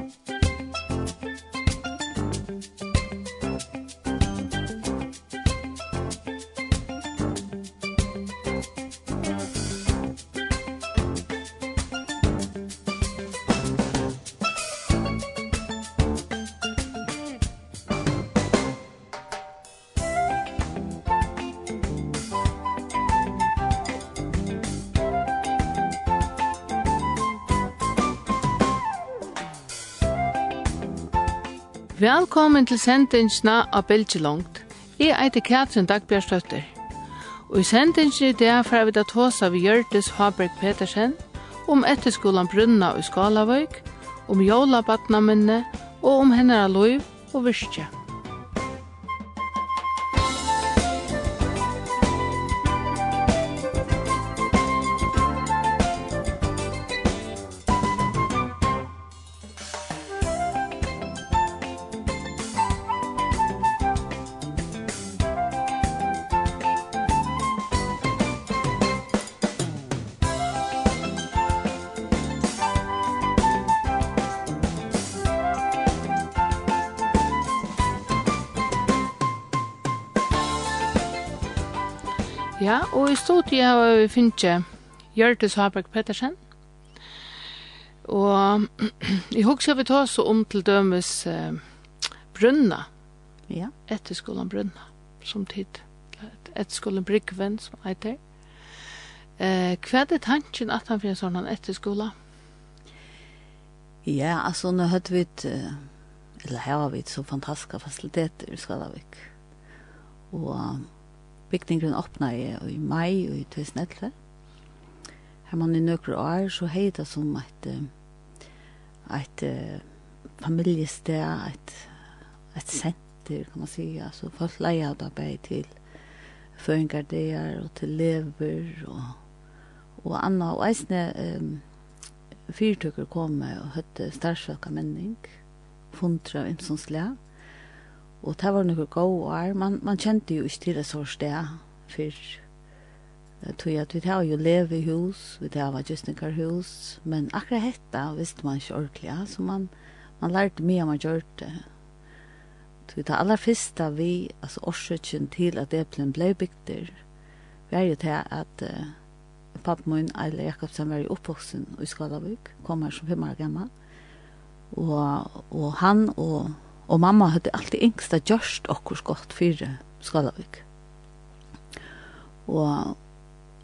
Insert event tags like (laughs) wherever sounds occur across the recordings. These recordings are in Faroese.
Musik Velkommen til sendingsna av Belgelongt. Jeg heter Katrin Dagbjørstøtter. Og i sendingsna i dag får vi da tåsa vi Gjørtes Haberg Petersen om etterskolan Brunna i Skalavøyk, om jolabatnamenne og om henne av og virkje. i studiet har vi finnet Gjørtes Haberg Pettersen. Og jeg husker vi tar så om til dømes eh, Brunna. Ja. Etterskolen Brunna, som tid. Etterskolen Bryggven, som heter. Eh, hva er tanken at han finner sånn etterskola? Ja, altså, nå hadde vi et, eller her har vi et så fantastiske fasiliteter i Skalavik. Og Bygningen åpna i, i mai og i 2011. Her man i nøkru år, så hei det som et, et, et familiested, et, et senter, kan man si. Altså, folk leia da bei til føringardeer og til lever og, og anna. Og eisne um, fyrtøkker kom og høtte starfsvaka menning, fundra og imsonslega. Og det var noe god år. Man, man kjente jo ikke til det så sted før. Jeg tror at vi tar jo leve i hus, vi tar var just en hus, men akkurat dette visste man ikke ordentlig, ja. så man, man lærte mye om man gjør det. Så vi tar aller første vi, altså årsøkken til at Eplen ble bygter, vi er jo til at uh, pappa min, Eile Jakobsen, var i oppvoksen i Skalavik, kom her som fem år gammel, og, og han og og mamma hadde alltid yngsta gjørst okkur godt fyrir Skalavik. Og,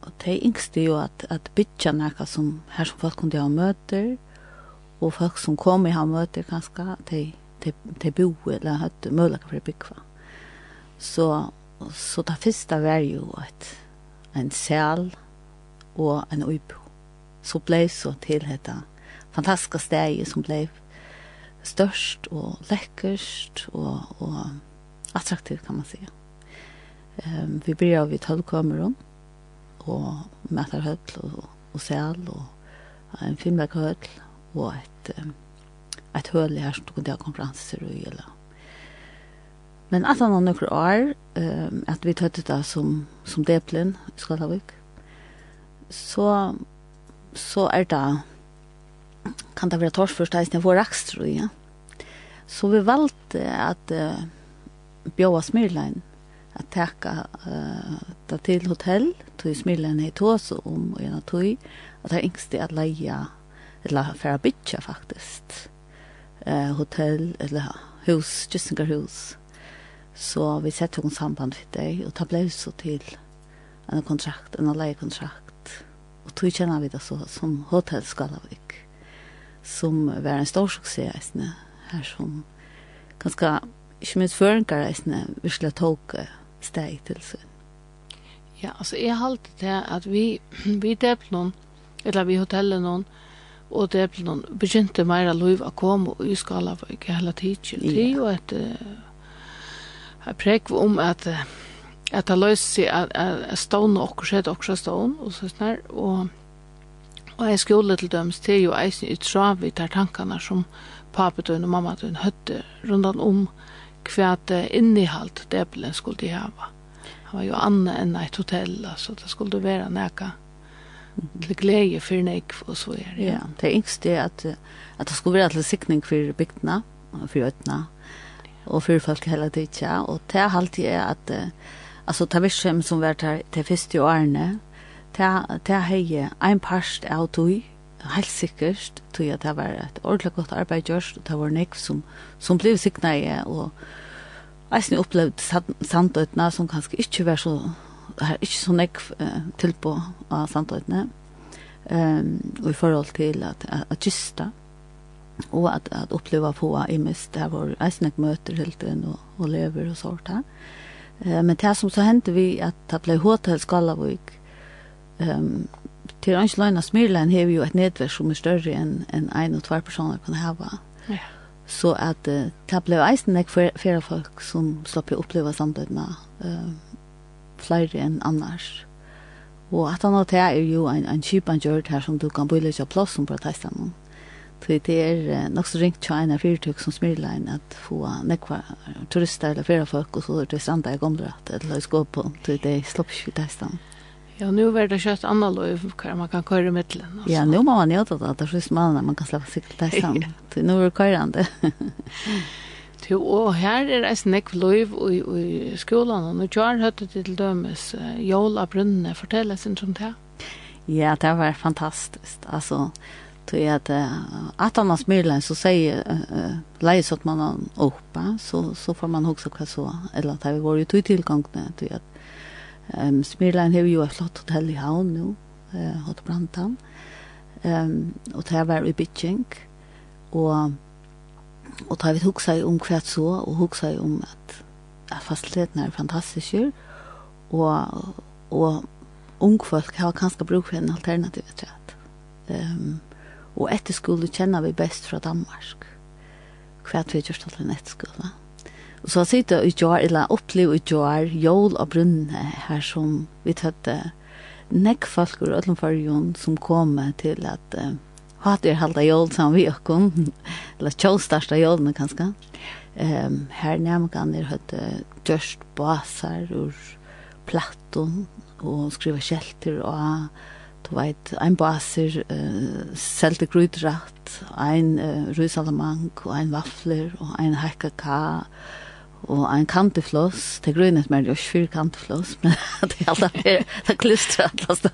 og de yngste jo at, at bytja nekka som her som folk kunne ha møter, og folk som kom i ha møter kanska, de, de, de bo eller hadde mølaka for bygva. Så, så det første var jo at en sel og en uibo. Så blei så til dette fantastiske steg som blei størst og läckerst och och attraktivt kan man säga. Ehm um, vi blir av i kameror och mäter høll och och sel och en filmverkhöll och ett um, ett høll her som det har konferenser och. Men att han har noen år ehm att vi tøtte det som som deplen i Skalavik. Så så er det kan det være torsførst jeg får rakstro, ja. Så vi valgte at uh, bjåa Smyrlein at teka uh, det til hotell, tog Smyrlein i tås om og gjennom tog, at det er yngste at leia, eller færa bytja faktisk, uh, hotell, eller hus, Kyssingerhus. Så vi sette hun samband for deg, og ta ble så til en kontrakt, en leiekontrakt. Og tog kjenner vi det så som Hotell Skalavik som var en stor suksess eisne, her som ganske, ikke minst føringer eisne, virkelig tok steg til seg. Ja, altså jeg halte det at vi, (clears throat) vi delte noen, eller vi hotellet noen, og delte noen, begynte mer av lov å komme og uskala for ikke hele tiden Det er jo et jeg prekk om at at det løser seg at, at stående og skjedde også stående, og så snart, og Og jeg skulle til døms, til jo eisen i trav i tar tankene som papetøyen og mammatøyen høtte rundt om hva det innehalt debelen skulle de hava. Det var jo annet enn et hotell, så det skulle være nækka til glede for nek og så er det. Ja, det er yngst det at, at det skulle være til sikning for bygdene, for øtene, og for folk hele tiden. ikke. Og det er alltid er at, altså det er virker som var til første årene, det hei ein parst av tog, helt sikkert, tog at det var et ordentlig godt arbeid gjørst, og det var nekv som, som ble siknet i, og eisen opplevd sandøytene som kanskje ikke var så, her ikke så nekv eh, tilpå av sandøytene, um, og i forhold til at, at, at kysta, og at, at oppleva på i mist, det var eisen ek møter helt inn, og, og lever og sånt Uh, men det som så hendte vi, at det ble hotell Skalavik, um, til Rønns Løgna Smirlein har vi jo et nedverk som er større enn en, ein og tvær personer kan hava. Ja. Så at uh, det ble eisen ek flere folk som slapp å oppleva samtidene uh, flere enn annars. Og at han har det er jo en, en kjipan gjørt her som du kan bøyle ikke plass om på testene. Så det er uh, nok så ringt til en av fyrtøk som smirlein at få nekva turister eller flere folk og så er det stranda i gomdratt eller skåpen til det slapp ikke testene. Ja, nu var det kjøtt annet lov, hva man kan køre i mittlen. Ja, nu må man gjøre det, det er så man, man kan släppa cykeltestan. Nå er det körande. Jo, og her er det nekv lov i, i skolan, og nå kjør høyde til dømes Jål av Brunne, fortell oss om det. Ja, det var fantastisk, altså, tog jeg at at han har smyrlen, så sier uh, leis at man har oppa, så, så får man også hva så, eller at det var jo tog tilgangene, tog at Um, Smirlein har jo et flott hotell i havn nå, uh, Hot Brantan. Um, og det var i Bitching. Og, og da vi huksa om hva så, og huksa om at, at fastleten er fantastisk. Og, og ungfolk har kanskje bruk for en alternativ rett. Um, og etter skole kjenner vi best fra Danmark. Hva vi gjør til en etterskole. Ja Så sitter i jar eller opplever i jar her, jól og brunne her som vi tøtte nekk folk og ødelen for som kom til at uh, hatt er halda jól sammen vi og kom, eller tjåstarsta jólene kanskje. Um, her kan er høyte dørst basar ur platton og skriva kjelter og du veit, ein baser, uh, selte grudrat, ein uh, rysalamang og ein vafler og ein hekka og ein kantefloss, det grønnet meg jo ikke fyr kantefloss, (laughs) men det er alltid fyr, det klistrer alle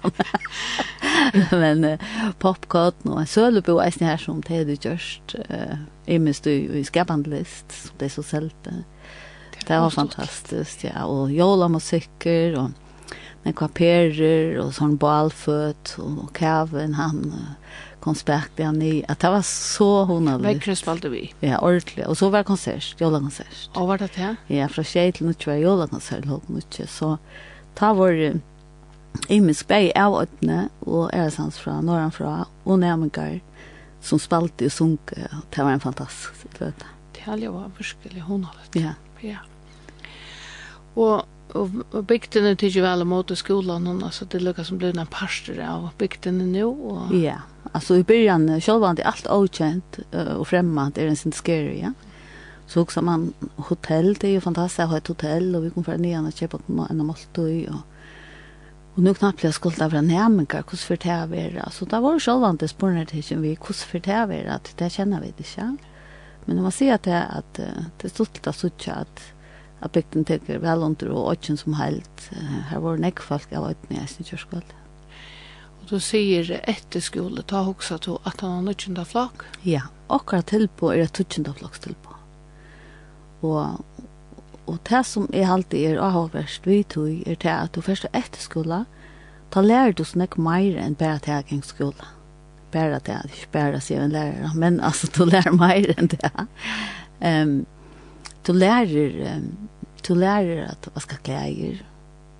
men uh, popcorn og en sølebo er snitt her som det er gjørst, uh, i du i skabandlist, som det er så selt. Det var fantastisk, ja, og jola musikker, og nekva perer, og sånn balføt, og kaven, han, uh, konspekt där ni att det var så hon Vi kristvalde vi. Ja, ordentligt. Och så var konsert, jolla konsert. Och var det det? Ja, från tjej till nu tror jag jolla konsert låg mycket. Så ta var vår imisk bäg av ötne och äresans från norran från och nämningar som spalt i sunk. Det var en fantastisk flöta. Det här var verkligen hon har Ja. Ja. Och og, og bygdene tykker vel mot i skolan, og altså, det lukkar som blir en parster av bygdene nå. Og... Ja, altså i byrjan, selv det er alt avkjent uh, og fremmed, det er en sin scary, ja. Så også man hotell, det er jo fantastisk å ha et hotell, og vi kom fra nyan og kjøpe en av Maltøy, og Og nu knappt jeg skulle av en hjemmenka, hvordan fyrt jeg være? Så da var jo selv om det spørsmålet til vi, hvordan fyrt jeg være? Det kjenner vi det ikke. Men når man sier at det, at det er stort litt av suttje at at bygden teker vel under og åkken som helt. Her var nekk folk av åkken i eisen kjørskvall. Og du sier etter skole, ta hoksa to at han har nødgjenda flak? Ja, akkurat tilpå er et tøtjenda flaks tilpå. Og, og det som er alltid er avhåverst vi tog, er det at du først etter skole, ta lærer du sånn ikke mer enn bare til egen skole. Bare til, ikke bare sier en lærer, men altså, du lærer mer enn det. Um, du lærer um, Du lærer at vaska klæger,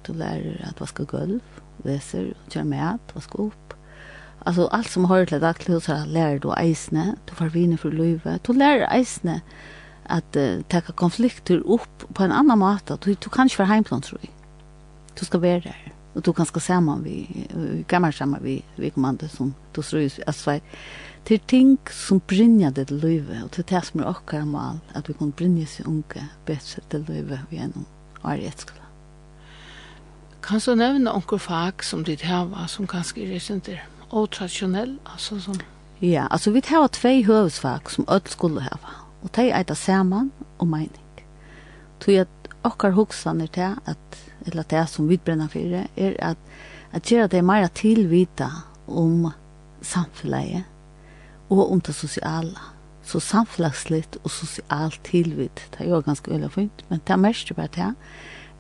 du lærer at vaska gulv, leser, kjør mat, vaska opp. Altså, alt som har til daglig hos lærer du eisne, du får vinna for livet, du lærer eisne at uh, taka konflikter opp på en annan måte. Du, du kan ikke være heimplan, tror jeg. Du skal være der. Og du kan skal sammen, vi, vi kan være sammen, vi, vi kommander som du tror, altså, Det er ting som brinja det til løyve, og det er det som er okkar mal, at vi kan brinja seg unge bedre til løyve gjennom året. Kan du nevne onker fag som ditt hava, som kanskje er resenter, og tradisjonell, altså som... Ja, altså vi har tvei høvesfag som öll skulle hava, og de eita saman og meining. Tog at okkar hoksan er til at, eller det som vi brenner fyrir, er at, at gjøre det meira tilvita om samfunnet og om det sosiale. Så samfunnslitt og sosialt tilvitt, det er jo ganske veldig fint, men det er mest bare det,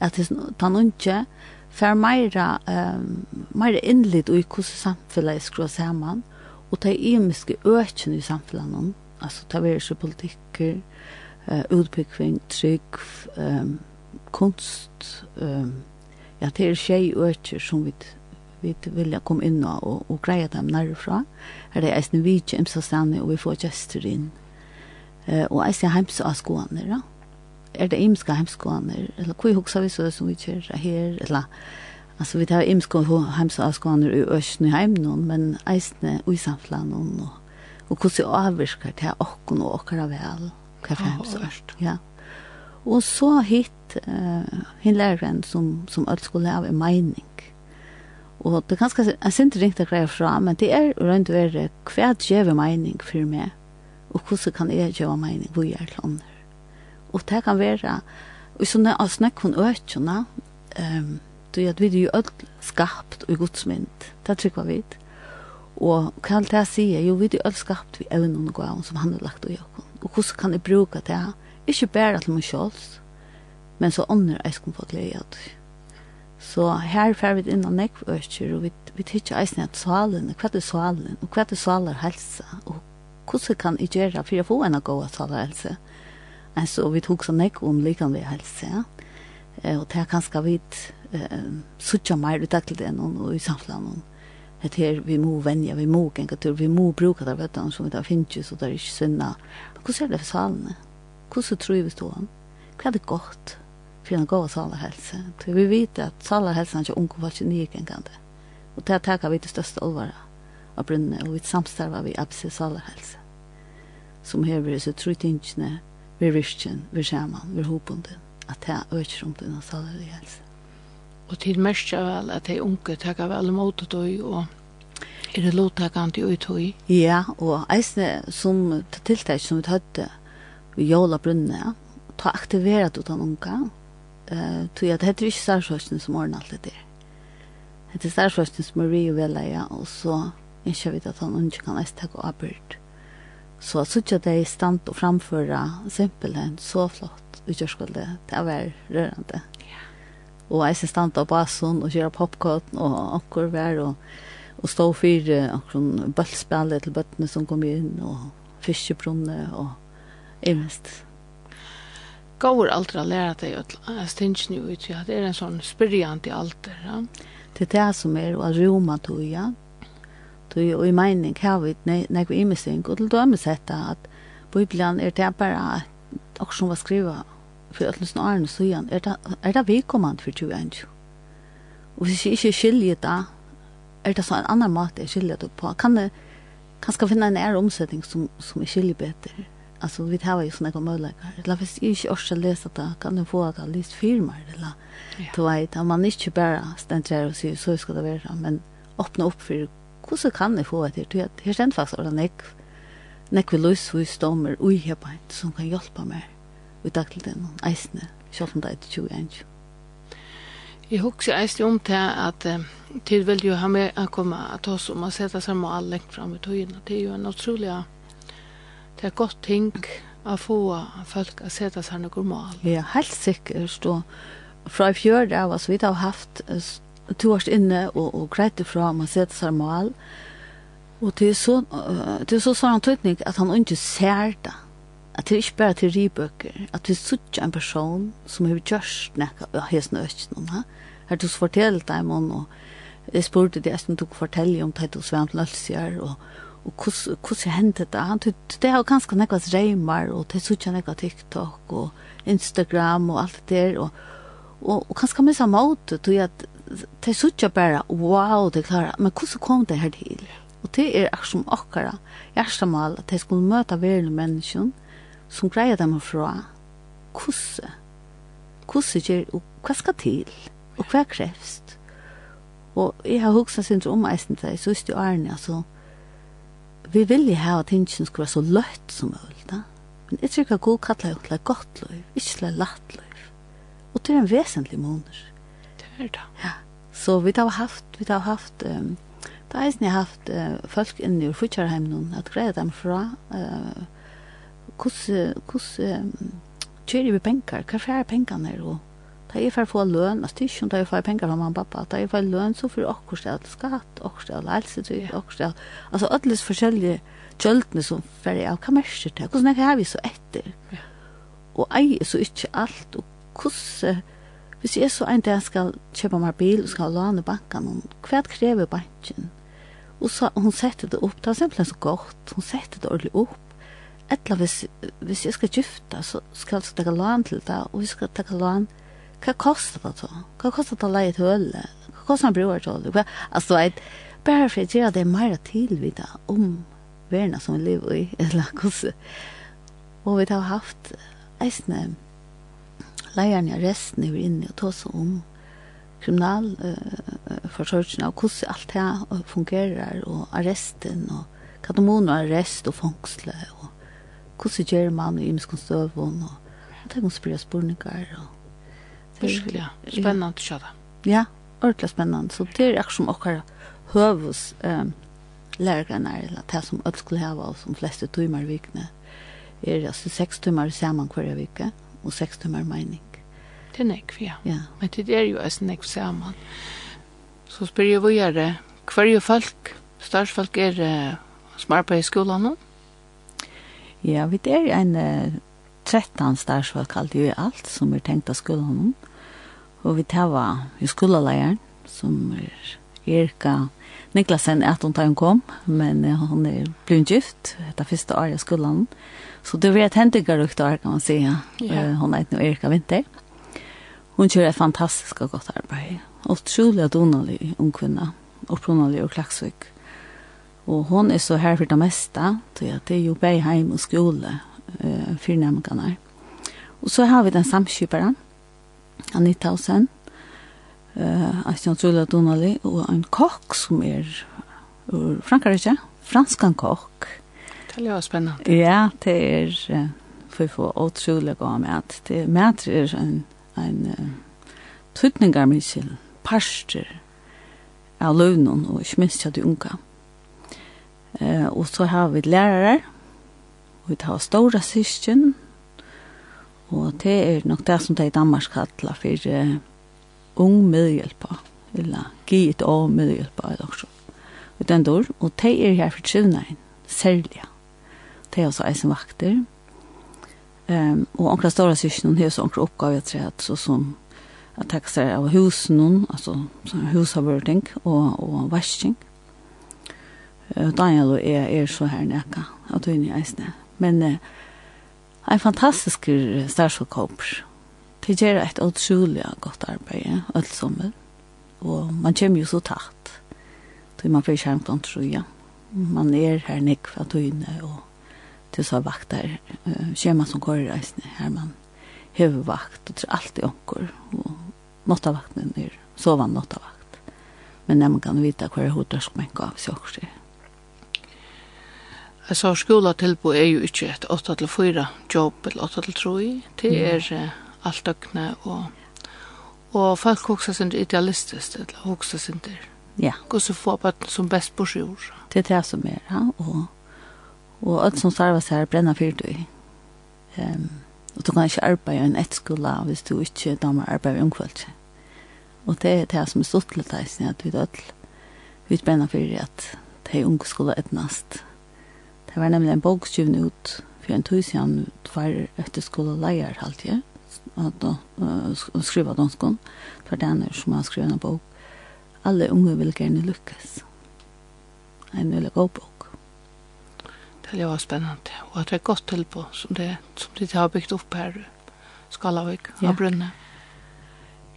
at det er ikke mera meira, um, meira innlitt i hvordan samfunnet skrå samman og det er imiske økjen i samfunnet, altså det er ikke politikker, uh, utbyggving, trygg, um, kunst, um, ja, det er tjej økjer som vi vi vilja komme inn og, og greie dem nærfra. Her er eisen vi ikke imsa stedene, og vi får gjester inn. Eh, og eisen hems av skoene, da. Er det imska heimskoene, eller hva hoksa vi så som vi kjører her, eller... altså, vi tar imska heimsa av skoene i Østen i heimnån, men eisen i samflanen, og, og hvordan vi avvirker til åkken og åkker av vel, hva heimsa. Ja. Og så hit, uh, hin læreren som, som alt skulle ha en mening Og det er ganske en sint ringt å greie fra, men det er rundt å være hva gjør mening for meg, og hvordan kan jeg gjøre mening hvor jeg er til andre. Og det kan være, og sånn at snakk hun økjene, um, du at vi er jo alt skapt og godsmynd, det trykker vi. Og hva alt det sier, jo vi er jo alt skapt vi evnen og gav som han har lagt og gjør. Og hvordan kan jeg bruke det? Ikke bare til meg selv, men så ånder jeg skal få glede av det. Så her fer vi inn og nekk økker, og vi, vi tykker eisen at salen, hva er salen, og hva er saler helse, og hvordan kan jeg gjøre for å få en god saler helse? Altså, vi tok så nekv om likanlig helse, ja. Og det er kanskje vi eh, suttja mer ut til det noen, og i samfunnet Det her, vi må vänja, vi må gänga tur, vi må bruka det, vet du, som vi finns ju så där är inte synna. Men hvordan er det salen? Hur så tror vi stående? Vad är det gott? för en god salarhälsa. För vi vet att salarhälsan är inte unga folk nygängande. Och det här tar vi det största allvar av brunne och vi samstarvar vi ABC salarhälsa. Som hever så tror inte vi virkjen, vi skjermen, vi hopunden, at det er øker om denne salarhälsa. Og til mest er vel at de unge takker vel imot det og er det lovtakant i tog? Ja, og eisne som tiltak som vi tøtte vi jåla brunne, ta aktivera du den unga, Uh, tog at det er ikke starsforskning som ordner alt det der. Det er starsforskning som er vi og vel ja, og så ikke vet at han ikke kan lese takk og arbeid. Så jeg synes at det er i stand å framføre simpelthen så flott i utgjørskulde. Det er vært rørende. Ja. Og jeg synes stand på basen og kjøre popcorn og akkur vær og, og stå for akkur bøllspillet til bøttene som kom inn og fiskebrunne og i mest går aldri alter att lära dig att stänga ut. Ja, det er en sånn spyrjant i alter. Ja. Det er det som er å roma tog, ja. Tog og i mening har vi nek vi imising og til dem sätta at Bibelen er det bara och som var skriva for at lyssna årene så igjen, er det er det vi for för 21. Og hvis jeg ikke skiljer det, er det så en annan måte jeg skiljer det på. Kan det, kan skal finne en ære omsetning som, som jeg skiljer bedre? Alltså vi tar ju såna kom möjligheter. Eller hvis jag inte orkar läsa det kan du få att ha lyst firmar eller då vet att man inte bara ständer och säger så ska det vara men öppna upp för hur så kan ni få det till här ständ faktiskt eller nek. Nek vi lös vi stormar oj här på som kan hjälpa mig utan till den isne om det är ju ändå. Jeg husker eisne om til at eh, til vel jo ha med å komme at oss om å sette seg med all lengt frem i tøyene. Det er jo en utrolig det er godt ting å få folk å sette seg noe mal. Ja, helt sikkert. Og fra i fjør det var så vidt jeg har haft to års inne og, og greit ifra om å sette seg mal. Og det er så, det er så sånn tøytning at han ikke ser det. At det er ikke bare til ribøker. At vi sitter en person som har gjort noe av hesten og økken. Her du forteller om, og jeg spurte det, jeg skulle fortelle om det du svemt løsjer og og hvordan hendte det? Han tyckte det har ganske nekvas reymar, og det sutja nekva TikTok, og Instagram, og alt det der, og, og, og ganske mye samme åte, tog at det sutja bare, wow, det klara, men hvordan kom det her til? Og det er akkur som akkara, hjertemal, at det skulle møte verden menneskjon, som greier dem fra, hvordan, hvordan gjør, og hva skal til, og hva krevst? Og jeg har huksa syndrom om eisen til, så er det jo Arne, altså, vi vil jo ha at tingene skulle være så løtt som mulig, da. Men jeg tror ikke at god kattler jo til et godt liv, ikke til et latt liv. Og det er en vesentlig måneder. Det er det. Ja, så vi har haft, vi har haft, um, da har jeg haft uh, folk inne i Futsjarheimen, at greia dem fra, uh, hvordan, hvordan, um, kjører vi penger, hva er pengene er, og Da jeg får få løn, altså det er ikke om da jeg får penger fra mamma og pappa, da jeg får løn, så får jeg akkurat til skatt, akkurat til helsetryg, akkurat sted. Altså, alle forskjellige kjøltene som får jeg av, hva merker det? Hvordan er det vi så etter? Ja. Og jeg er så ikke alt, og hvordan... Hvis jeg så en dag skal kjøpe meg bil og skal låne banken, hva krever banken? Og så, hun setter det opp, det var simpelthen så godt, hun setter det ordentlig opp, Etla hvis, hvis jeg skal gifta, så skal jeg ta lån til det, og vi skal ta lån til hva koster det da? Hva koster det å leie til høle? Hva koster å bruke til høle? Altså, jeg, bare for å gjøre det mer tilvita om verden som vi lever i, (laughs) eller hvordan. Og vi har haft eisne leierne av resten er inne og tås om kriminal uh, forsørgene og hvordan alt det fungerer, og arresten, og hva det må arrest og fangsle, og hvordan gjør man i imenskonstøvån, og det er noen spørsmål og Virkelig, Ja. spennende å se det. Ja, ordentlig spennende. Så det er akkurat som dere høves um, lærerne, eller det som alle skulle ha, og som fleste timer i vikene, er altså seks timer sammen hver vike, og seks timer mening. Det er nekv, ja. ja. Men det er jo også nekv sammen. Så spør jeg hva er det? Hver er folk? Starsfolk er uh, som arbeider i skolen nå? Ja, vi er en uh, 13 starsfolk alt i alt som er tenkt av skolen nå. Og vi tava i skoleleieren, som er Erika Niklasen, at hun tar kom, men hun er blevet gift etter første året i skolen. Så det var et hentikere år, kan man säga. Ja. Hun er nå Erika Vinter. Hun kjører et fantastisk og godt arbeid. Utrolig og donalig ung kvinne, opprunalig og klagsvik. Og hon er så her for det meste, til at det er jo bare heim og skole uh, for. Og så har vi den samskiperen, Anita Hausen, uh, Asjan Sula Donali, og en kokk som er ur Frankrike, franskan kokk. Det er jo spennende. Ja, det er, uh, for å få utrolig å med, det er med er en, en uh, tøtninger med sin parster, av løvnen, og ikke minst til de unge. Uh, og så har vi lærere, og vi tar store syskjen, Og det er nok det som det i Danmark kallar for uh, ung medhjelpa, eller givet av medhjelpa, eller også. Og den dår, og det er her for trivnein, særlig. Det er også eisen vakter. Um, og onkla stora syskjen, det er også onkla oppgave, jeg tror, at så som at takk seg av husen altså husavvurding og, og vasking. Uh, Daniel og jeg er så her nekka, at hun er eisne. Men uh, en fantastisk stærskokoper. Det gjør et utrolig godt arbeid, alt sommer. Og man kommer jo så tatt. Så man får kjent om troja. Man er her nek fra tøyne, og til så vakter. Kjema som går i reisene her, man hever vakt, og tror alltid onker. Og nåttavakten er sovan nåttavakt. Men man kan vite hva er hodet som en gav seg også. Jeg Altså, skolatilbo er jo ikke et 8-4 jobb eller 8-3. Det er uh, alt døgnet og... Og folk hoksa sin idealistisk, eller hoksa sin der. Ja. Hvordan få bøtten som best på sjur. Det er det som er, ja. Og, og alt som starver seg her brenner fyrt i. Um, og du kan ikke arbeide i en etskola hvis du ikke damer arbeide i omkvalt. Og det er det som er stått litt, deg, at vi, vi brenner fyrt i at de unge skola etnast. Ja Det var nemlig en bokskjuvn ut for en tog siden for etter skole leier halvtid, og uh, skriva danskon, for den er som har skrivet en bok. Alle unge vil gjerne lykkes. En veldig god bok. Det er jo spennende, og at det er godt til på, som det, som de har bygd opp her, Skalavik, ja. av Brunne.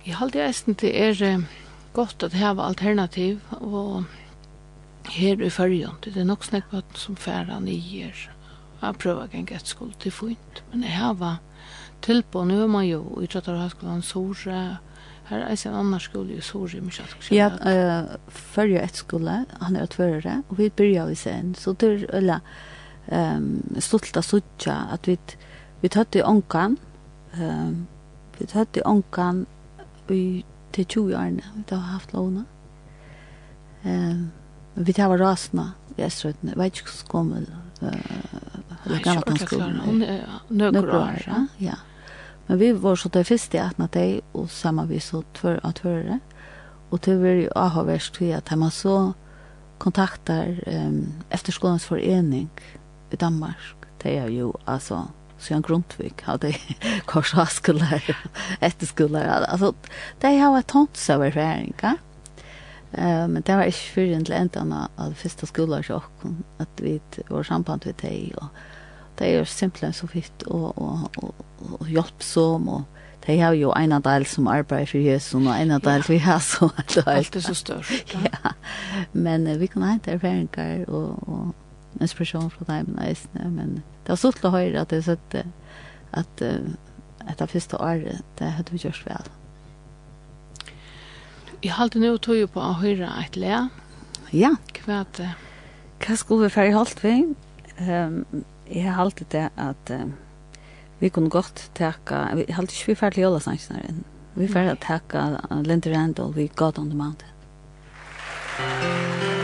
Jeg halte jeg eisen det er godt at det her var alternativ, og her i fyrjon, det er nok snakk vatten som færa nyer, jeg prøver ikke en gett gettskål til fint, men jeg har var tilbå, nu er man jo i Trøttarhøyskolen, Sore, her er en annen skole i Sore, mye at. Ja, uh, fyrjo et skole, han er et tvørere, og vi byrja vi sen, så det er eller, um, stolt av suttja, at vi vi tatt i ånkan. um, vi tatt i ånkan i til 20 årene, vi har haft låna. Um, Vi tar var rasna i Estrøyden. Jeg vet ikke hvordan skommel. Eller gammel han Nøkker år, ja. ja. Men vi var så til først i atna deg, og sammen vi så tvør av tvørere. Og til vi jo avhåverst til at man så kontakter um, efterskolens forening i Danmark. Det er jo, altså, Sjön Grundtvig hade korsaskullar, efterskullar. Alltså, det har varit tons överfäringar. Ja? Eh, men det var ikke før til enden av det første skolen til åkken, at vi var samband med deg, og det er jo simpelthen så fint, og, og, og, og hjelpsom, og de har jo en av del som arbeider for Jesus, og en av del vi har så alt det. Alt er så størst. (laughs) Ja, men uh, vi kan hente erfaringer, og, og inspiration fra dem nästan men det var så å høre at att det så at att det första året det hadde vi gjort väl. Jeg halte nå tog jo på å høre et le. Ja. Hva er det? Hva skulle vi ferdig holdt vi? Um, jeg halte det at uh, vi kunne godt teka, jeg halte ikke vi ferdig til Jolasansene enn. Vi ferdig teka Linda Randall, vi God on the Mountain. Thank.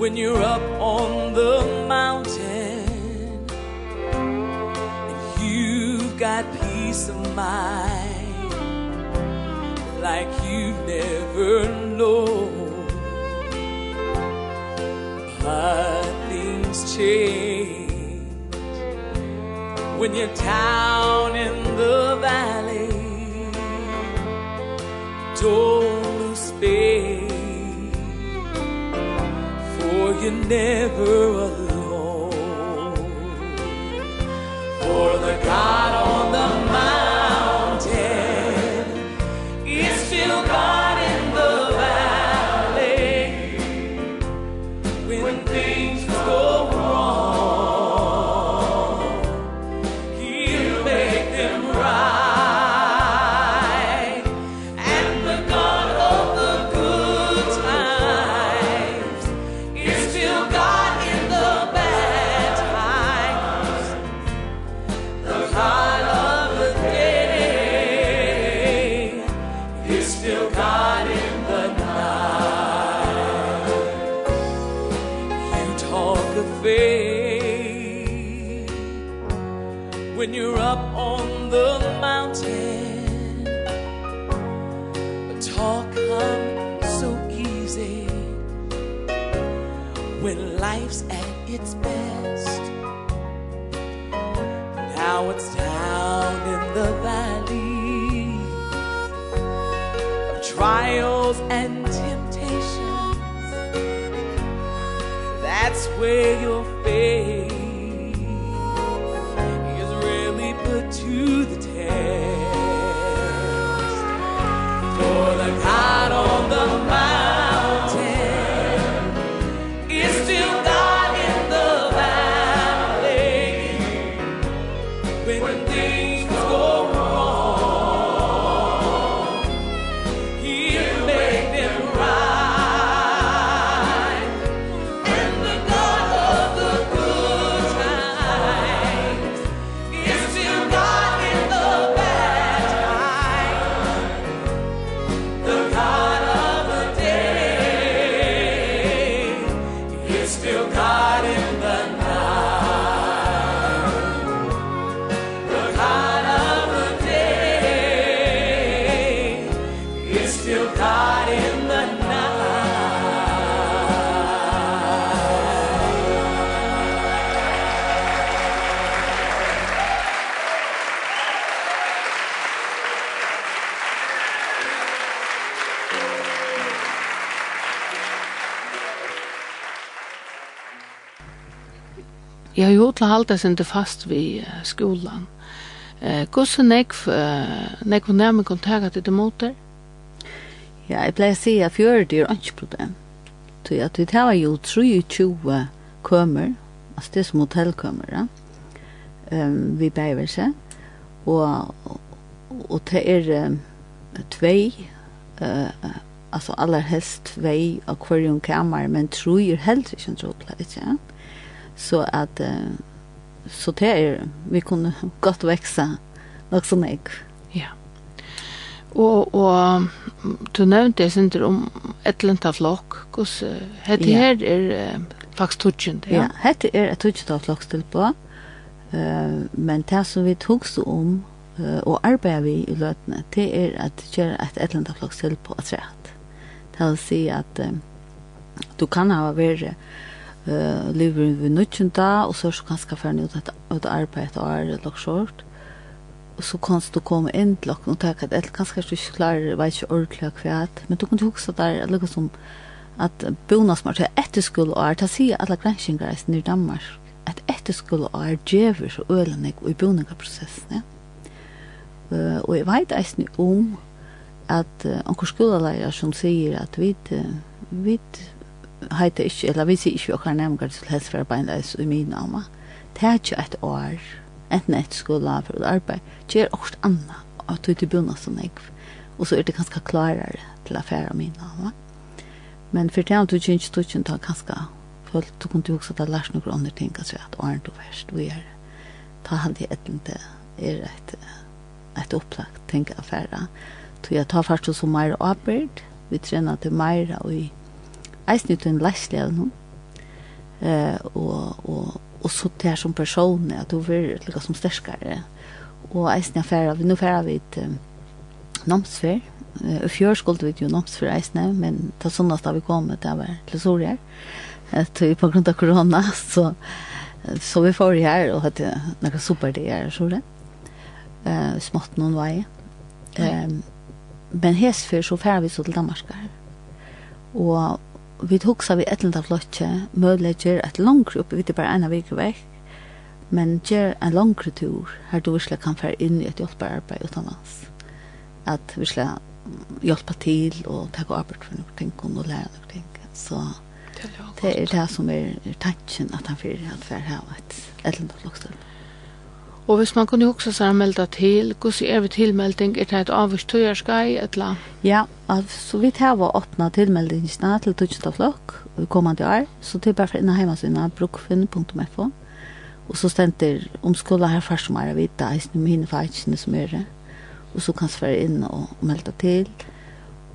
when you're up on the mountain and you've got peace of mind like you never known. But things change when you're down in you're never alone. For the God on hod til halda sindi fast vi skolan. Eh, gosse nek nekv nærmig kontakta til det motor? Ja, jeg pleier å si at fjøret er ikke problem. Så at vi tar jo 23 kømer, altså det er som hotellkømer, ja. Um, vi beiver seg. Og, og det er um, tvei, uh, altså aller helst tvei av hver kamer, men tror er helst ikke en trådpleie, ja. Så at uh, så det er vi kunne godt vekse nok som jeg. Ja. Og, og du nevnte jeg synes om et eller Atlanta flock. Hette ja. her er uh, faktisk det. Ja, hette er et tutchen av flock till på. Uh, men det som vi tog så om uh, og arbeider vi i løtene, det er at att et ett Atlanta flock till på at rett. Det vil si at uh, du kan ha vært uh, lever vi nødgjenda, og så er så ganske ferdig ut et, et arbeid og er lagt. Og så kan du komme inn til dere og tenke at eller kanskje du ikke klarer, vet ikke ordentlig hva men du kan jo huske der, eller som at bonasmart er etterskoleår, det sier alle granskinger i Danmark, at etterskoleår djever så ølenig og i boningaprosessen, ja. Uh, og jeg vet eisen om at uh, anker skolelærer som sier at vi, uh, vi heiter ikke, eller vi sier ikke okkar nevngar til helseforarbeidet i min alma. Det er ikke et år, enten et skola for et arbeid, det er også anna, og det er til bunna som og så er det ganske klarere til affæra min nama. Men for det er du ikke tusen ta ganske, for du kunne jo ta lars noen andre ting, altså at åren du verst, vi er, ta hand i etten til, er et, et upplagt tenk affæra, tog jeg tar først og så mer arbeid, vi trener til mer i eisen ut en leislig noen. Eh, og, og, og så det som person, at du blir lika som sterskare. Og eisen er færa, nå ferdig vi et um, namsfer, og fjør skulle vi jo namsfer eisen, men det er sånnast da vi kom, det var til Sorier, etter på grunn av korona, så, så vi får her, og hadde noen super det her, så det. Eh, smått noen vei. Eh, men hesfer så ferdig vi så til Danmark her. Og vi hugsa vi ett lilla flotje, möjligheter ett långt upp, vi det bara ena vecka väck. Men ger en lång tur här du skulle kan för in i ett hjälpararbete utomlands. Att vi skulle hjälpa till och ta arbete för något ting och lära något ting. Så det är det som är tanken att han för att för här ett ett lilla flotje. Og hvis man kunne huske seg å melde til, hvordan er vi tilmelding? Er det et avvist tøyerskai, eller? annet? Ja, altså vi tar å åpne tilmeldingene til tøyeste flokk i kommende år, så det er bare for inn inne hjemmesina brukfinn.fo. Og så stender om omskola her først som er å vite, eisne med henne for som er det. Og så kan jeg inn og melde til.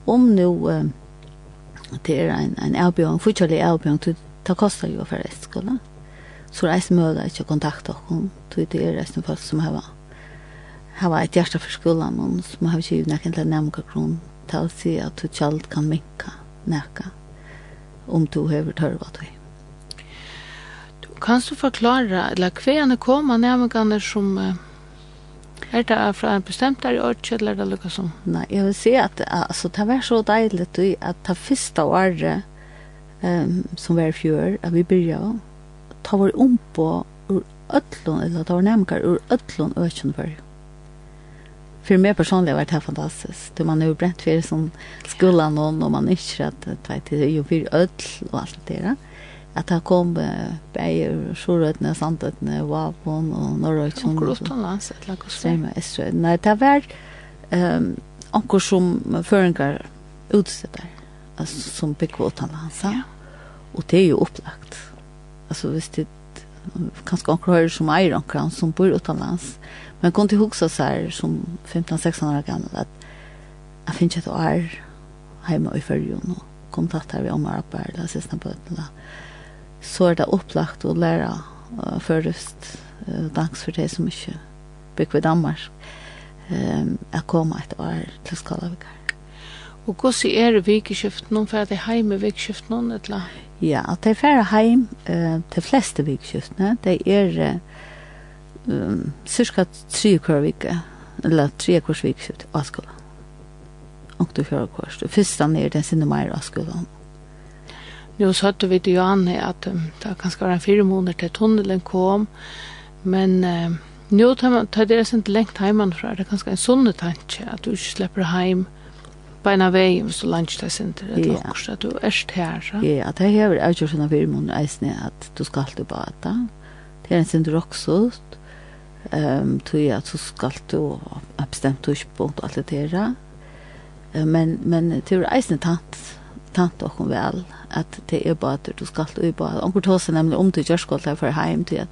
Om nå, det er en, en avbjørn, fortsatt avbjørn, det koster jo for være eskola. Ja så er det mulig ikke å kontakte dere. Det er det folk som har hava ett hjärta för skolan och som har ju til nærmere grunn til å si at du ikke alt kan minke näka om du har törva dig. Du kan du forklare, eller kvän komma nærmere som er det fra en bestemt der i året eller det lukket som? Nei, jeg vil si at altså, det var så dejligt at det første året um, som var i fjør, at vi begynte, ta var ombo ur öllun, eller ta vår nemkar ur öllun ökjön börj. För mig personlig var det här fantastiskt. Då man är ju brent för som skulle någon och man är att det är ju för ötl och allt det där. Att det kom bäger, Sjorötne, Sandötne, Vavon och Norrötjön. Och Grottonlands, ett lag och så. Nej, det var um, onkur som förenkar utsättar. Alltså som bygger åt hans. Ja. Och det är ju upplagt alltså visst det kanske också hör som är någon som bor utomlands. Men kom till huxa så här som 15-16 år gammal att jag finns ett år hemma i Färjön och kontaktar vi om och eller sista bötterna. Så är det upplagt att lära uh, förrest uh, dags för det som inte bygger i Danmark. Um, jag kommer ett år till Skalavik. Och hur är det vikskiftet? Någon för att det är hemma vikskiftet? Någon eller? Ja, at de færre heim uh, til fleste vikskiftene, de er uh, cirka tre kvar vike, eller tre kvars vikskift av skolen. Og du kvar kvars. Det første er den sinne mer av skolen. Nu så hørte vi til Johanne at um, det kan skal en fire måneder til tunnelen kom, men uh, nu tar det er ikke lengt heimann fra, det er ganske en sånne tanke at du ikke slipper heim, uh, beina vei hvis du lunch deg sinter, et yeah. också at du erst her, så. Ja, att det hever är ju såna vill man du skal alltid bata. Det er en center också. Ehm tog at att så ska du bestemt du sport alt det där. Men men det er eisne tant tant og vel at att det är bara att du ska og bara om kort hos nämligen om du gjør skall där for heim, till at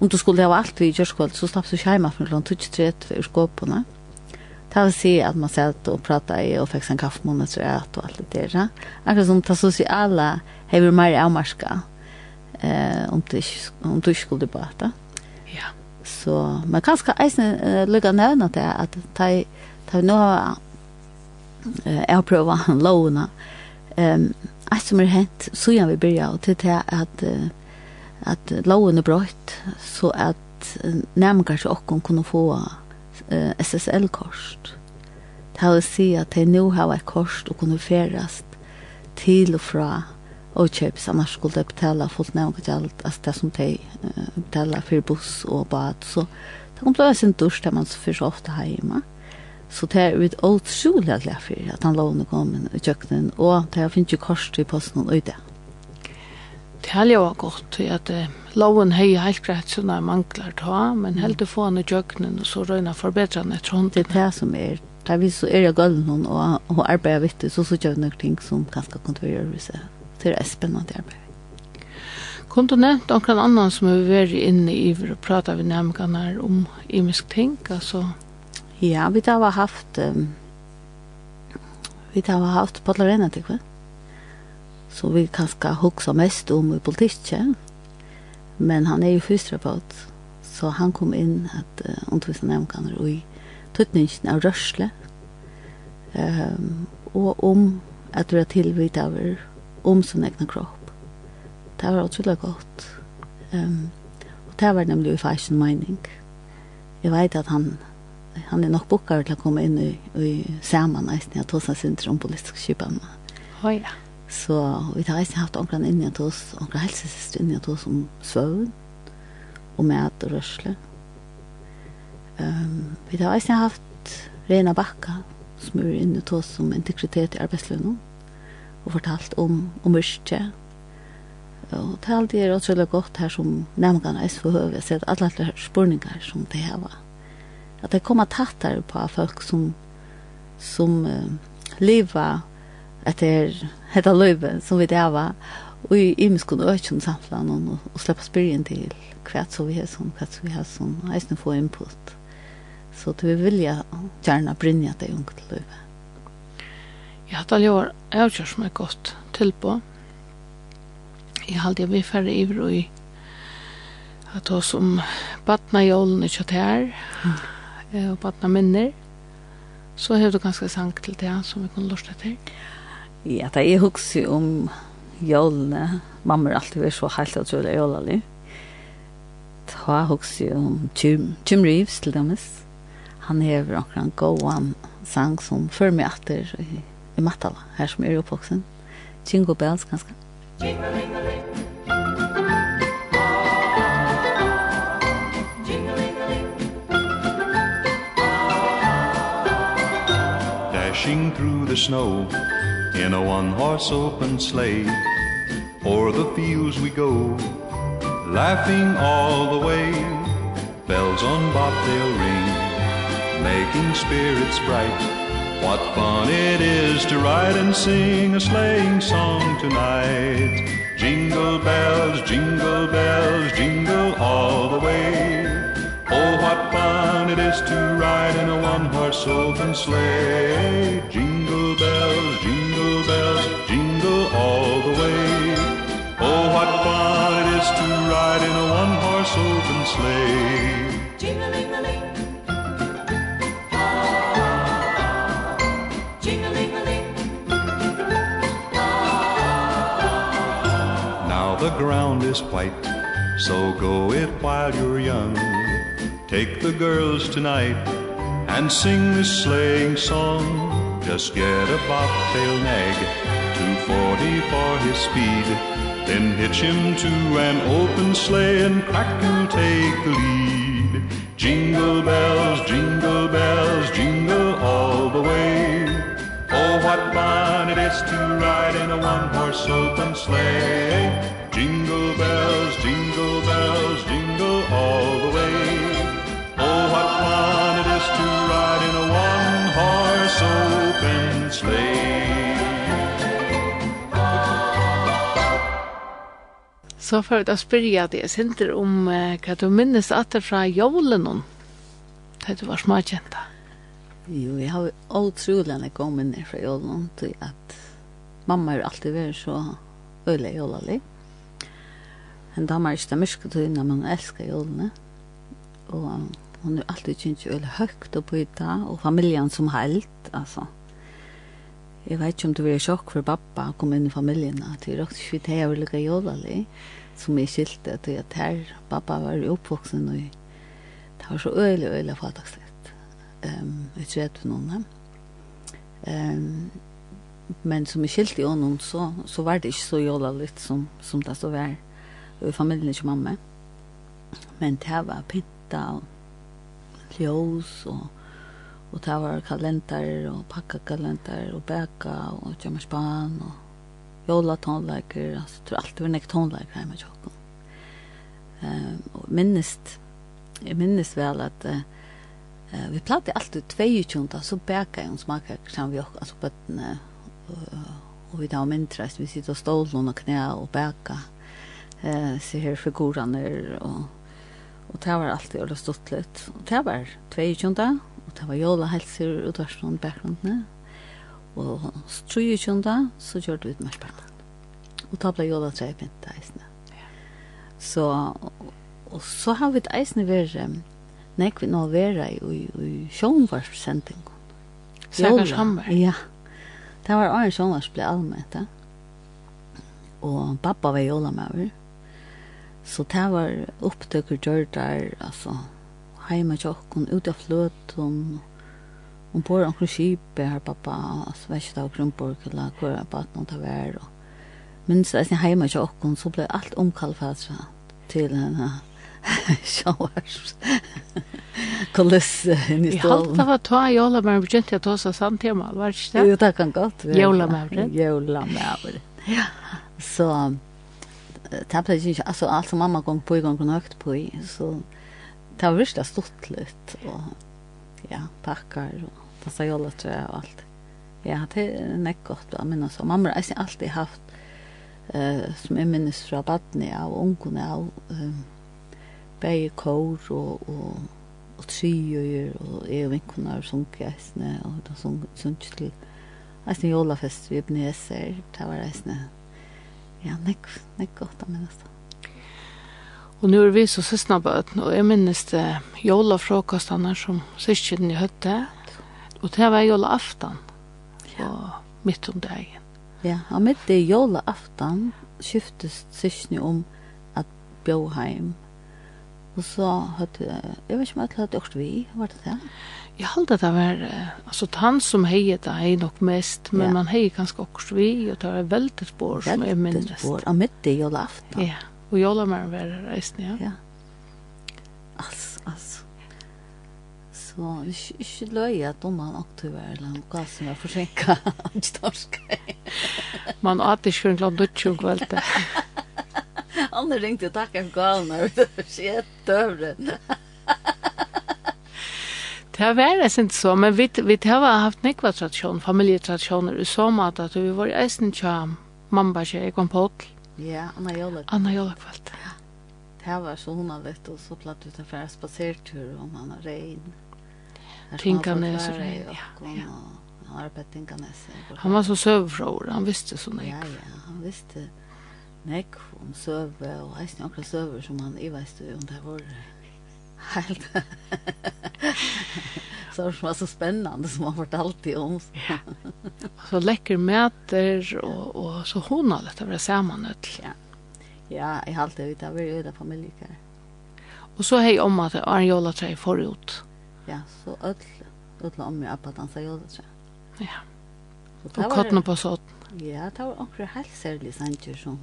om du skulle ha alt vi gjør skall så slapp du hemma från 23 för skåporna. Mm Det vil si at man satt og pratet i og fikk en kaffemåned så att og alt det där. Akkurat som det sosiale har vi mer avmarska eh, om du ikke skulle prata. Ja. Så man kan ska eisen lycka nämna det att ta, ta nu har jag provat han låna. Um, allt som er hent, så gjør vi börja och till det att at, lån är brøtt, så att nærmere så åkken kunne få uh, SSL-korst. Det vil si at de nå har et korst og kunne ferast til og fra og kjøps, annars skulle de betale fullt nevnt alt, altså det som de uh, betaler for buss og bad, så det kom til å være sin dusj der man så fyrir så ofte hjemme. Så det er ut utrolig glad for at han lovende kom i kjøkkenen, og det har finnet jo kors i posten og ute. Mm. Det har jo gått til at loven hei helt greit sånne mangler ta, men helt å få han i jøkkenen og så røyna forbedra han etter hånden. Det er det som er, det er vi så er jeg gøyden noen og, og arbeider vitt, så så gjør vi noen ting som ganske kunne være gjøre seg. Det er spennende arbeid. Kunne du nevnt noen annan som har vært inne i for å prate med nærmere om imisk ting, altså? Ja, vi har haft, um, vi har haft på Lorena, tykker vi. Så vi kanskje huksa mest om i politikken. Men han er jo fysioterapeut, så han kom inn at uh, undervisa nevnkaner og i tøtningen av rørsle. Um, og om at du er tilvitt av om sin egen kropp. Det var utrolig godt. Um, og det var nemlig i fashion mining. Jeg vet at han han er nok bokkar til å komme inn i, i sammen, nesten, jeg tog seg synder om politisk kjøpene. Å oh, ja. Så vi har eisen haft omkring inni at oss, omkring helsesist inni at oss om svøvn, og mat og rørsle. Um, vi har eisen haft Rena Bakka, som er inni at oss om integritet i arbeidsløvn, og fortalt om, om myrkje. Og det er alltid er utrolig godt her som nærmengene eisen for høve, jeg ser alle alle spurningar som de heva. At det kommer tattar på folk som, som uh, lever etter hetta løyve som vi det var og i imeskon økjen samtlan og, og sleppa spyrjen til hva som vi har som, hva som vi har som eisne få input. Så det vi vilja gjerne brinja det unge til løyve Ja, det er jo avgjør som er godt tilbå Jeg halde jeg vi færre iver og i at oss om badna jålen i kjøtt her og badna minner så har du ganske sang til det som vi kunne lort etter Ja Ja, det er hukse om jólene. Mamma er alltid vært så helt utrolig jólelig. Ta hukse om Jim, Jim Reeves til demes. Han hever omkring gåan sang som før meg etter i, i Matala, her som er oppvoksen. Jingle Bells, ganske. Jingle-ling-a-ling. Dashing through the snow in a one horse open sleigh o'er the fields we go laughing all the way. Bells on bobtail ring making spirits bright. What fun it is to ride and sing a sleighing song tonight. Jingle bells jingle bells jingle all the way. Oh what fun it is to ride in a one horse open sleigh. Jingle away. Oh, what fun it is to ride in a one-horse open sleigh. Now the ground is white So go it while you're young. Take the girls tonight And sing this sleighing song. Just get a bobtail nag 240 for his speed. Then hitch him to an open sleigh and crack and take the lead. Jingle bells, jingle bells, jingle all the way. Oh, what fun it is to ride in a one-horse open sleigh. Jingle bells, jingle bells, jingle all the way. så får jeg spørre deg, jeg Sinter, om uh, hva du minnes at det fra jolen om, da du var smakjenta. Jo, jeg har utrolig enn jeg kom inn fra jolen om, til at mamma er alltid vært så øyelig jolelig. En dame er ikke det mørke til når man elsker jolene. Og hun er alltid kjent øyelig høyt og byta, og familien som helt, altså. Jeg vet ikke om det var sjokk for pappa å komme inn i familien, at det er også ikke vidt her og lykke jolelig som jeg skilte til at her, pappa var oppvoksen og det var så øyelig, øyelig fataksligt. Um, jeg tror jeg noen Um, men som jeg skilte i ånden, så, så var det ikke så jåla litt som, som det så var i familien ikke mamma. Men det var pinta og ljós og og det var kalender og pakkakalender og bæka og kjømmerspan og jólatónleikur, altså, tror alltid var nek tónleikur heima tjokken. Um, og minnist, jeg minnist vel at uh, vi platte alltid 22, så bæka jeg en smakak sammen vi okk, altså bøttene, og, og vi tar mindreist, vi sitter og stålen og knæ og bæka, eh, se her figurene, og, og det var alltid å stått litt. Og det var 22, og det var jola helser og dørsmån bakgrunnen, Og tror jeg ikke så gjør det utmerkbart. Og da ble Jola tre pint eisene. Ja. Så, og så har vi et eisene vært, nek vi nå vera i, i, i sjånvarspresentingen. Sækars hammer? Ja. Det var en Sjånvars ble allmett, ja. Og pappa var Jola med over. Så det var opptøkker gjør der, altså, heima tjokken, ute av fløten, og hon bor omkring skipet her pappa, altså vet ikke det var Grunborg, eller hvor er bare noe til vær. Og minst jeg sin hjemme til åkken, så ble alt omkallet til henne sjåvars, showers. Kollus i Jeg stolen. Jag hade varit två jolla men vi kände att oss samt tema var det inte. Jo, det kan gott. Jolla med det. Jolla med det. Ja. Så tabla ju ikke, altså, alt som mamma kom på i gang, på nøkt på i, så det var virkelig stort litt, og ja, packar og passa jolletre og alt. Ja, det er nekk godt å minnes. Og mamma har alltid haft, uh, som jeg minnes fra badene av, ungene av, um, bæg kår og, og, og tryer, og jeg og vinkene har sunket eisene, og da sunket til eisene jolafest vi bneser, det var eisene. Ja, nekk, nekk godt å minnes det. Og nu er vi så søsnabøten, og jeg minnes det jolafråkastene som søskjeden i høtte, Og det var jola aftan. Ja. Og midt om dagen. Ja, og midt i jola aftan skiftes syskni om at Bjóheim. Og så hadde, jeg vet ikke om jeg hadde gjort vi, var det det? Jeg halte det var, altså han som heier det er nok mest, men ja. man heier ganske også vi, og det var veldig spår som er minnest. Veldig spår, og mitt i jola aftan. Ja, og jula mer var reisende, ja. Ja, altså, altså. Så ikke, ikke løy at om han aktiver eller noe som er forsinket. Ikke storsker. Man åt ikke en glad dutch om kveldet. Han ringte og takket for galen her. Det var skjedd døvren. (laughs) Det har vært ikke så, men vi, vi har haft nekva tradisjon, familietradisjoner, i så måte at vi var eisen tja mamma tja, jeg kom på Ja, Anna Jolek. Anna Jolek kveld. Ja. Det var så hun har vett, og så platt ut en færre spasertur, og man har regn. Tinkanes och ja. ja. Han har arbetat Tinkanes. Han var så sövfrågor, han visste så näck. Ja, ja, han visste näck om söve och hans några söver som han i visste om det var helt (laughs) så som var så spännande som han fortalt i om. ja. (laughs) Så läcker mäter och, och så hon har detta var samman Ja. Ja, jag har alltid vet att vi är där familjekar. Och så hej om att Arjola träffar förut. Ja, så öll öll om jag på dansa jag så. Ja. Så det och katten på såt. Ja, det var också helt särskilt sanger som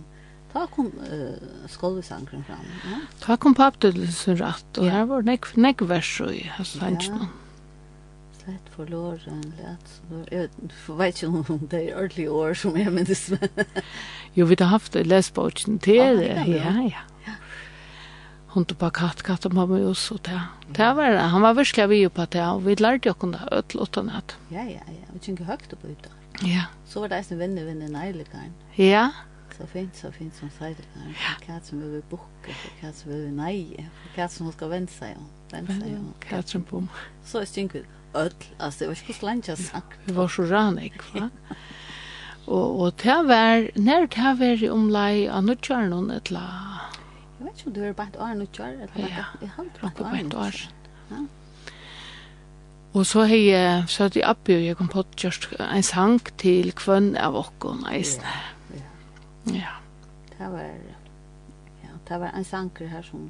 Ta kom uh, skolesangren fram. Ja. Ta kom papptudelsen rätt och ja. här var näck näck vers och jag sanns nu. Slett for låren, lät. Jag vet inte om det är ordentliga år som jag minns. jo, vi har haft det läsboken till det. Ja, ja. ja hon tog på katt, katt og mamma og så det. Det var det. Han var virkelig vi på det, og vi lærte jo kunne ødel uten at. Ja, ja, ja. Vi kjenker høyt oppe ute. Ja. Så var det en venne, venne neilegaren. Ja. Så fint, så fint som seilegaren. Ja. Katt som vil bukke, katt som vil neie, katt som skal vende seg om. Vende seg om. Katt som bom. Så er stynk vi ødel, altså det var ikke hvordan jeg sagt. Vi var så ranig, va? Og, og det var, når det var omlai av nødkjørnen, et eller Jeg vet ikke om du er bare et år nå kjør, eller bare et halvt år. Ja, bare et år. Og så har jeg, så hadde jeg oppe, og jeg kom på kjørst en sang til kvønn av åkken, eisne. Ja. Ja. Det var, ja, det var en sanker her som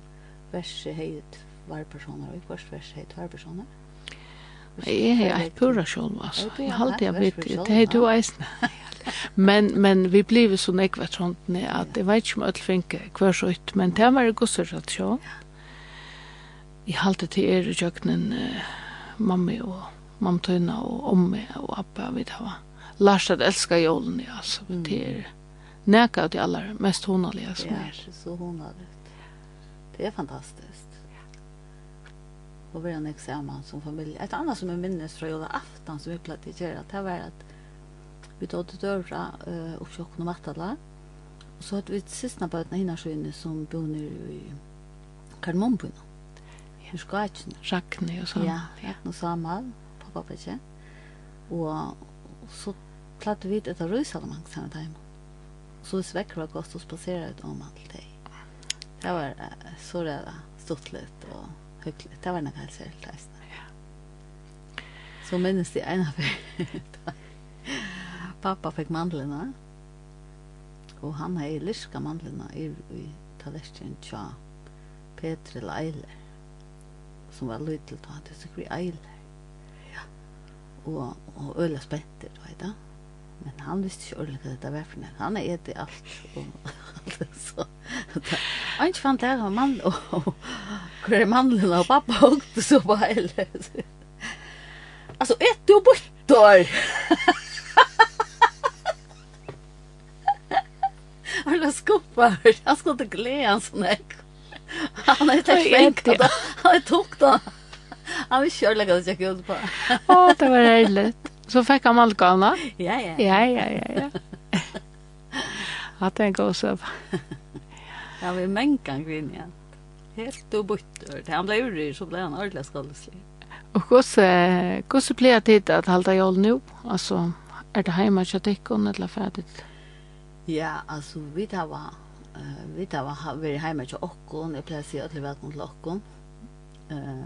verset heit var personer, og i kvart verset heit var personer. Jeg har et pura sjål, altså. Jeg har alltid vært det. Det er du eisne. Men, men vi blir så nekva trådene at jeg vet ikke om alle finke hver så ut, men det er mer gusser at sjå. Jeg har alltid til er i kjøkkenen uh, mamma og mamma og omme og appa vi det var. Lars at elska jålen, altså. Mm. Det er nekka av de aller mest honalige som er. Det er så honalig. Det er fantastiskt och vi är samman som familj. Ett annat som jag minnes från jula afton som vi platt i kärra, det var att vi tog till dörra uh, upp till och Vattala. Och så hade vi ett sista bötna hinna skynne som bor nere i Karmonbyn. Hur ska jag inte? Rackne och. Ja, Rackne och Samal, pappa på tjej. Och så platt vi ett av rysalamang sen där. Så vi sväcker var gott och spacerade om allt det. Det var så rädda, stort lite och hyggelig. Det var nok helt særlig leisende. Ja. Så minnes de ene før. Pappa fikk mandlene, og han har er lyska mandlene i, i talestjen tja Petri Leiler, som var lydelig til å ha til sikkert Eiler. Ja. Og, og øla spenter, vet du men han visste ikke ordentlig hva dette var for noe. Han har etet alt, og (laughs) alt så. Han ikke fant det, her, mann, og hvor er mannen og pappa hukte så på hele. Altså, et du bortår! Han la skuppar, han skulle ikke le han sånn ek. Han er ikke fengt, han er tok da. Han vil kjøre legge det ikke ut på. Å, det var heilig. Så fikk han malkana. Ja, ja. Ja, ja, ja, ja. Att en god søv. Ja, vi mänkan grinn igjen. Helt och butter. Han ble ur så ble han ordentlig skallslig. Og hvordan hos blev det tid at hålla jag nu. Altså, er det hemma så det kon eller färdigt. Ja, altså, vi tar var vi tar var vi er hjemme hemma så och kon det placerat till välkommen till och kon. Eh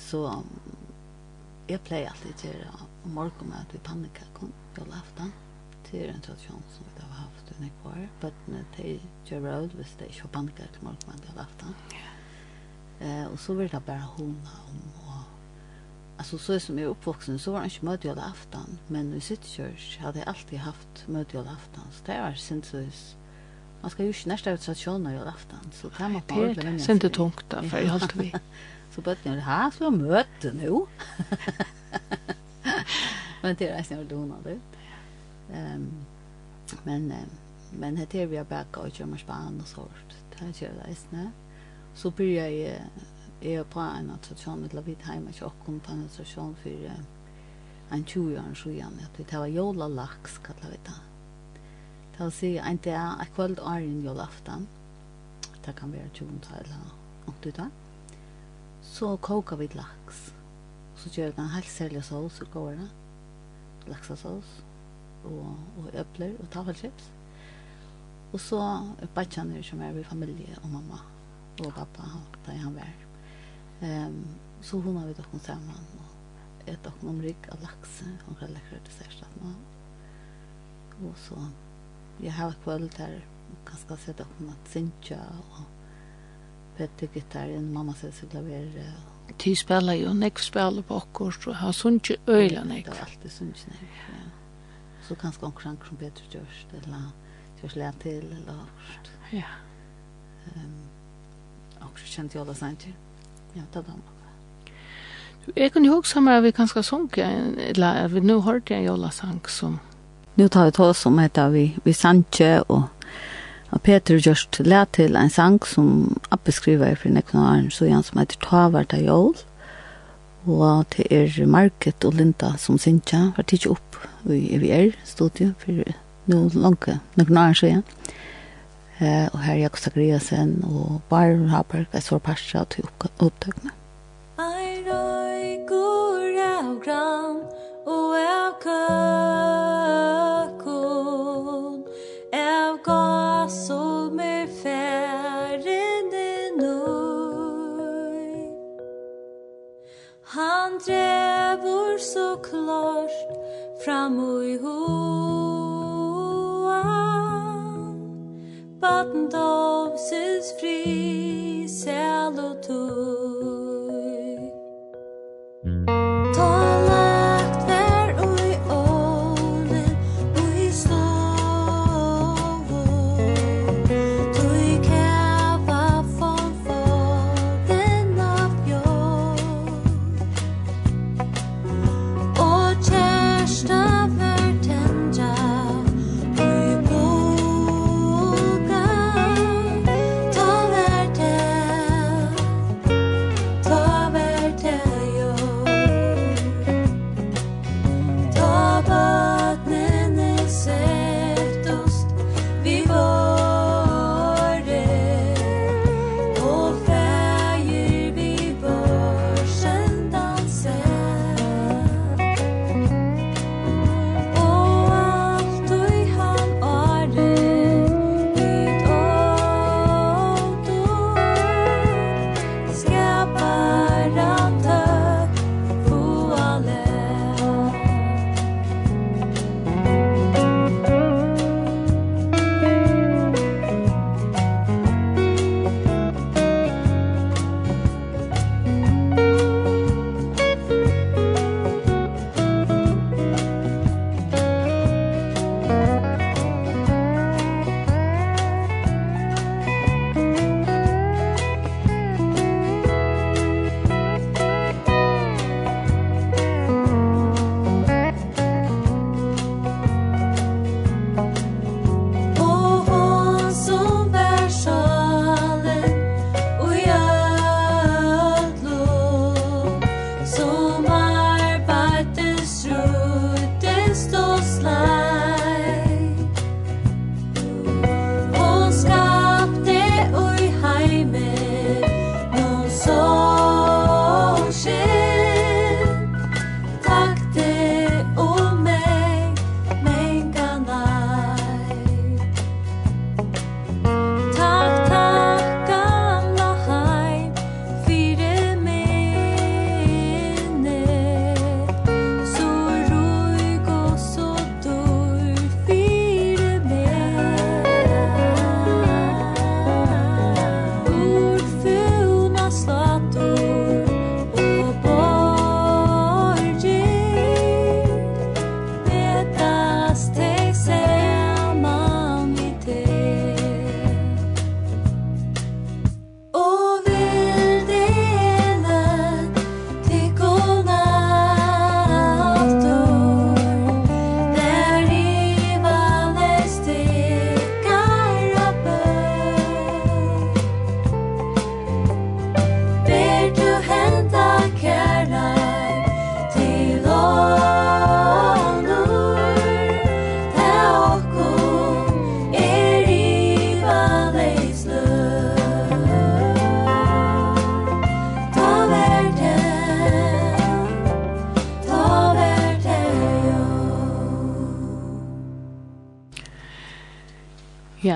så jeg pleier alltid göra og morgenmat i pannekakken på laftan. Det er en tradisjon som vi har haft i nekvar. Bøttene til gjør rød hvis det ikke var pannekakker til morgenmat på laftan. Eh, og så vil det bare hona om og Alltså så som jag är uppvuxen så var det inte möte alla aftan. Men i sitt kyrk hade jag alltid haft möte alla aftan. Så det var sin sinnsvis. Man ska ju inte nästa ut stationer hela aftan. Så det kan man på ordentligt. Det är inte tungt där för jag har alltid vi. Så började jag, här ska jag möte nu. (laughs) men det är snart hon hade. Ehm men men det är vi har backa och köra span och sånt. Det här kör det snä. Så börjar jag är på en attraktion med Lavit hem och jag kom på en attraktion för en 20 år så igen att det var jola lax kallar vi det. Det vill säga inte är ett kvöld år i jolaftan. Det kan vara 20 år eller något utan. Så kokar vi lax så gjør jeg en helt særlig sås og går det. Laksasås og, og øbler og tafelchips. Og så badkjenner som er ved familie og mamma og pappa da han var. Um, så hun har vi dere sammen og et dere om rygg av lakse og hva lekkere dessert nå. Og så jeg har kveld her kanskje sett dere at synkja og Petter gitarren, mamma sier sitter klaver og de spiller jo nekv spiller på akkurat, og har sunnkje øyla nekv. Det er alltid sunnkje nekv, ja. Så kanskje omkring som bedre gjørst, eller gjørst lær til, eller akkurat. Ja. Um, akkurat kjent jo alle sannsje. Ja, det er damer. Jeg kunne jo også med at vi kanskje sunke, eller at vi nå hørte jeg jo sang som... Nå tar vi tås om etter vi, vi sanje, og Og Peter just lær til en sang som Abbe skriver for nekna så igjen som heter Tavart av Jål. Og det er Market og Linda som synger, har tidsi opp i EVR studio for nå langt, nekna åren så igjen. Eh, og her er Jakob Zagreasen og Bar Haberg, jeg sår parstra til opptøkene. Ein røy går av gran og av køy som er færende nøy Han drevor så klart fram ui hoan Baden dovses fri sel og tog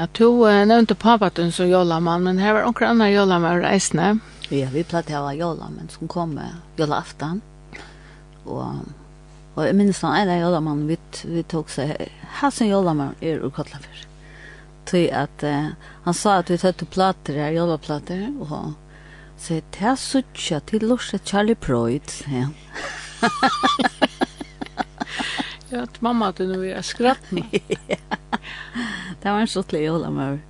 Anna, du uh, nevnte papatun som jolamann, men her var onker annar jolamann reisne. Ja, vi platt hava men som kom uh, jolaftan. Og, og jeg minnes han eina jolamann, vi, vi tok seg, Hassan jolamann er ur Kotlafyr. Tøy at uh, han sa at vi tøtte plater her, jolaplater, og så (laughs) det er suttja til lorset Charlie Pride, ja. ja, mamma, du nu er skrattna. ja. Det var en sluttlig jolamör.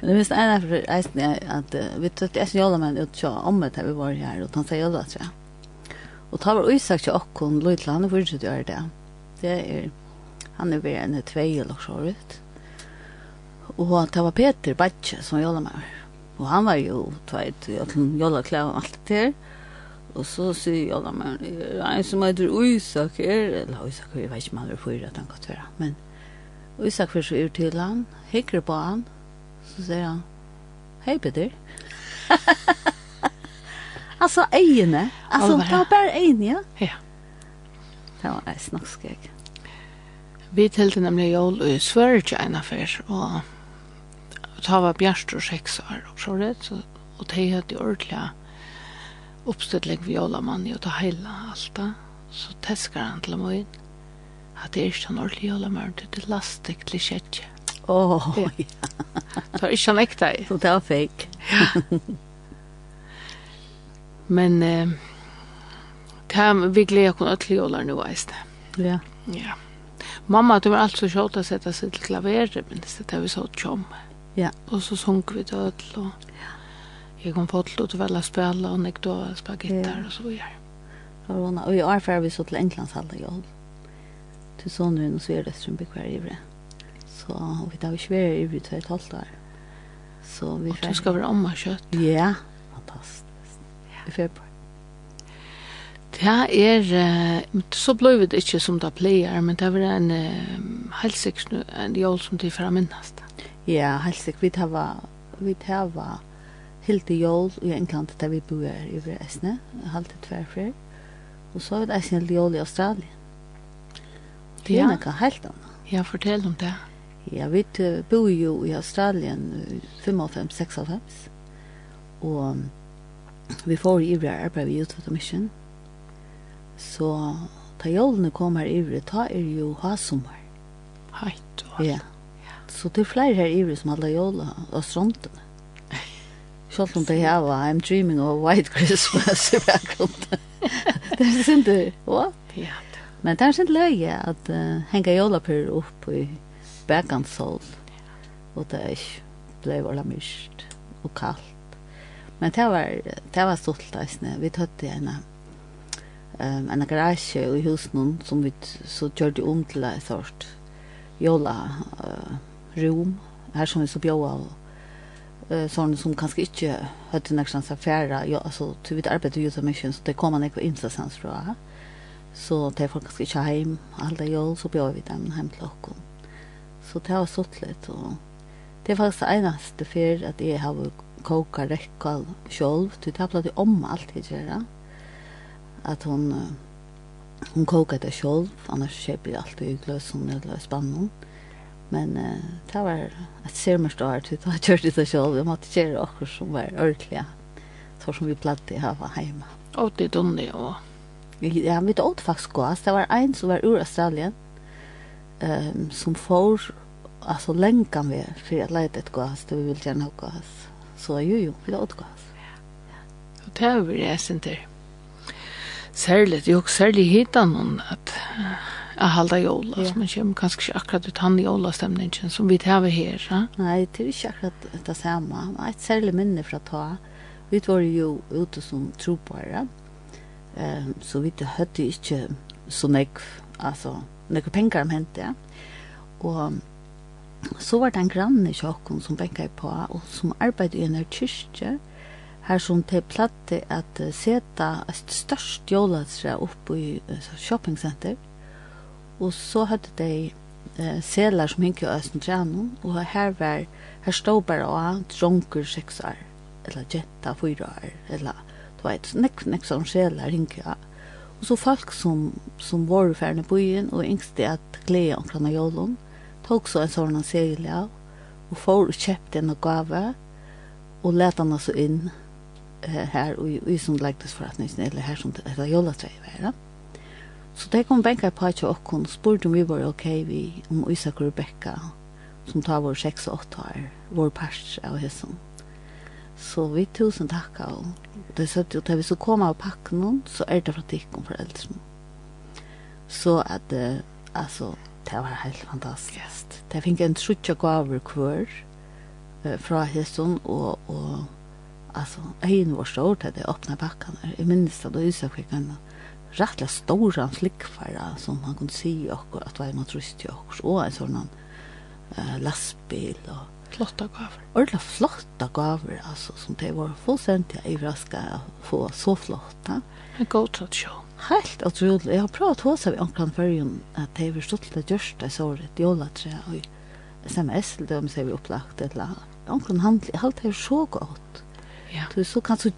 Men det minns en av reisene at vi tøtte en jolamör ut til ommet der vi var her, og han sier jolamör, tror jeg. Og ta var uisak til okkon Lutla, han er fortsatt å gjøre det. Det er, han er ved en tvei eller så ut. Og det var Peter Batje som jolamör. Og han var jo tveit, jolaklær og alt det der. Og så sier jolamör, en som heter Uisak er, eller Uisak, jeg vet ikke om han er fyrir at han kan være, men... Og Isak fyrir så ut til han, hikker på han, så sier han, hei Peter. (laughs) altså, egene. Altså, det var bare egene, ja. Ja. Det var en snakkskeg. Vi tilte nemlig jól i Sverige en affær, og ta var Bjørst og seks år, og så rett, så, og de hadde ordentlig oppstilling ved jólamann, og ta heila alt da, så teskar han til å må inn at det er ikke en ordentlig julemorgen, det er lastig til kjetje. Åh, ja. Det er ikke en ekte. (laughs) Så det var fake. Ja. Men eh, det er vi gleder kun alle juler nå, eisne. Ja. Ja. Mamma, du var alt så kjøtt å sette seg til klaveret, men det er vi så tjom. Ja. Og så sunk vi til ødel, og ja. jeg kom på ødel til å velge spille, og nekta å spille gitar, ja. og så videre. Ja. Og i år fer vi så til Englandshallet i ødel til sonen og sverdestrøm blir hver ivre. Så og vi tar svære ivre til et halvt år. Så vi fer. Og du skal være amma kjøtt. Ja, fantastisk. Vi fer på. Det er, så ble det ikke som det pleier, men det var en uh, helsik, en jól som de fra minnast. Ja, helsik, vi tar vi tar helt i jól i England der vi bor i Vresne, halvt et tverfer. Og så er det en helt jól i Australien. Det er noe helt annet. Ja, fortell om det. Ja, vi bor jo i Australien 55-56, og vi får i ivrig arbeid i Youth Mission. Så ta jolene kommer i ivrig, ta er jo hasommer. Heit og alt. Ja. Så det er flere her ivrig som alle jola og strontene. Selv om det her var I'm dreaming of a white Christmas i bakgrunnen. (laughs) det er synd det, what? Ja, Men det er sin løye at uh, henge jolapyr opp i bekansol. Og det er ikke blei våla myst og kallt. Men det var, det var stolt eisne. Vi tøtte en, um, en garasje i husen som vi så gjorde om til en sort jola uh, rom her som vi så bjåa og uh, sånne som kanskje ikke høyte nekkjans affæra, Ja, altså, til vi arbeider i så Mission, så det kommer nekva innsats hans fra. Så det folk skal ikke hjem, alle jól, så bjør vi dem hjem til åkken. Så det var stått litt, og det er faktisk det eneste for at jeg har koka rekka sjolv, til det ble det om alt jeg gjør, at hun, hun koka det sjolv, annars kjøper jeg alltid i gløs, eller er spannen. Men uh, det var et sermest år til jeg kjørt det sjolv, (laughs) jeg måtte gjøre akkur som var ordentlig, så som vi platt i hava hjemme. Og det er dunne, og... Ja, vi åt faktisk gås. Det var en som var ur Australien um, som får alltså länkan vi för att leta ett gås. Det vi vill gärna ha gås. Så jo, jo, vi åt gås. Ja. Och det är väl det sen till. Särligt, jag har särligt hittat någon att att halda jola, yeah. man kommer kanskje ikke akkurat ut han jola stemningen som vi tar her. Ja? Nei, det er ikke akkurat det samme. Det er et særlig minne fra ta. Vi var jo ute som tropåere. Ja? eh, så vidt jeg hadde ikke så nek, altså, nek penger om hente, ja. Og så var det en granne i kjøkken som benket på, og som arbeidde i en kyrkje, her som til platte at seta et størst jålatsre opp i shoppingcenter, og så hadde de eh, selar som hinket i Østentrænen, og her var, her stod bare av dronker seks år, eller jenta fyra år, eller du vet, nek, nekk sånn sjeler ringer Og så folk som, som var ferdig i byen og yngste at glede omkring jorden, tok så en sånn seil av, og får og kjøpte en gave, og lette han altså inn eh, her, og, i som legtes for eller her som det heter jolatreie være. Så det kom benka på at og hun spurte om vi var ok, vi, om Isak og Rebecca, som tar vår 6 og 8 år, vår pers av hessen. Så vi tusen takk av henne. Det er søtt jo, da vi så kom av pakken henne, så er det fra tikkene for eldre. Så at det, altså, det var helt fantastisk. Det fikk en trutja gaver hver fra hesten, og, og alltså ein var stor det det öppna backarna i minsta då isa en rättla stora flickfara som man kunde se och att var man tröst jag och så en sån eh lastbil och flotta gaver. Ordla flotta gaver alltså som det var fullständigt överraskade att få så flotta. En god touch. Helt otroligt. Jag har pratat hos av omkring förrjun att det var stått att görs det så året jolatträ och sms eller om sig vi upplagt eller omkring handla. Allt det är så gott. Ja. Du så kan så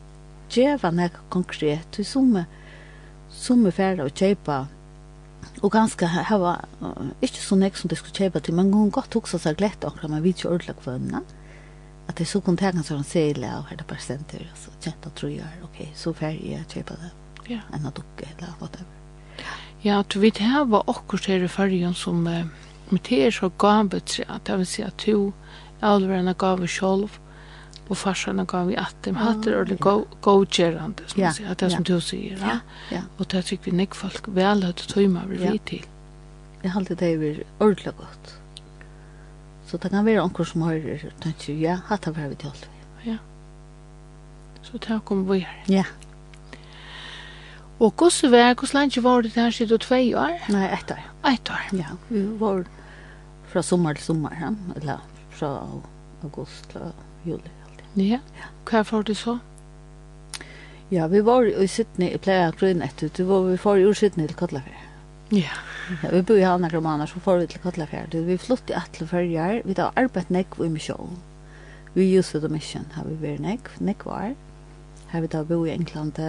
djeva nek konkret. Du som som är färdig att köpa Og ganske hava, ikke så nek som det skulle kjøpe til, men hun godt hoksa seg glett akkurat, man vet jo ordelig hva henne. At det så kunne tenke seg en sele, og her det bare stenter, og så kjent at tror jeg, ok, så ferdig jeg kjøpe det. Ja. Enn at dukke, eller whatever. Ja, du vet, her var akkurat her i fargen som, med det er så gavet, det vil si at du, Alvarene gav sjolv, och farsarna gav vi att de hade det ordentligt go go gerande som man sier, at det som du sier. ja ja Og det tykker vi nek folk väl att tömma vi vet til. jag håller det över ordentligt gott så det kan vara onkel som har tänkt ju ja hade vi till ja så det kommer vi her. ja Og hvordan var, hvordan lenge var det her siden du tve år? Nei, ett år. Ett år? Ja, vi var fra sommer til sommer, ja? eller fra august til juli. Ja, hva får du så? Ja, vi var i Sydney, i pleier at grunn etter, du var vi for i Sydney til Kotlafjær. Ja. ja. Vi bor i Hanna Gramaner, så får vi til Kotlafjær. Vi flott i atle førjar, vi tar arbeid nekv i misjon. Vi just for the mission, har vi vært nekv, nekv var. Her vi da bo i England,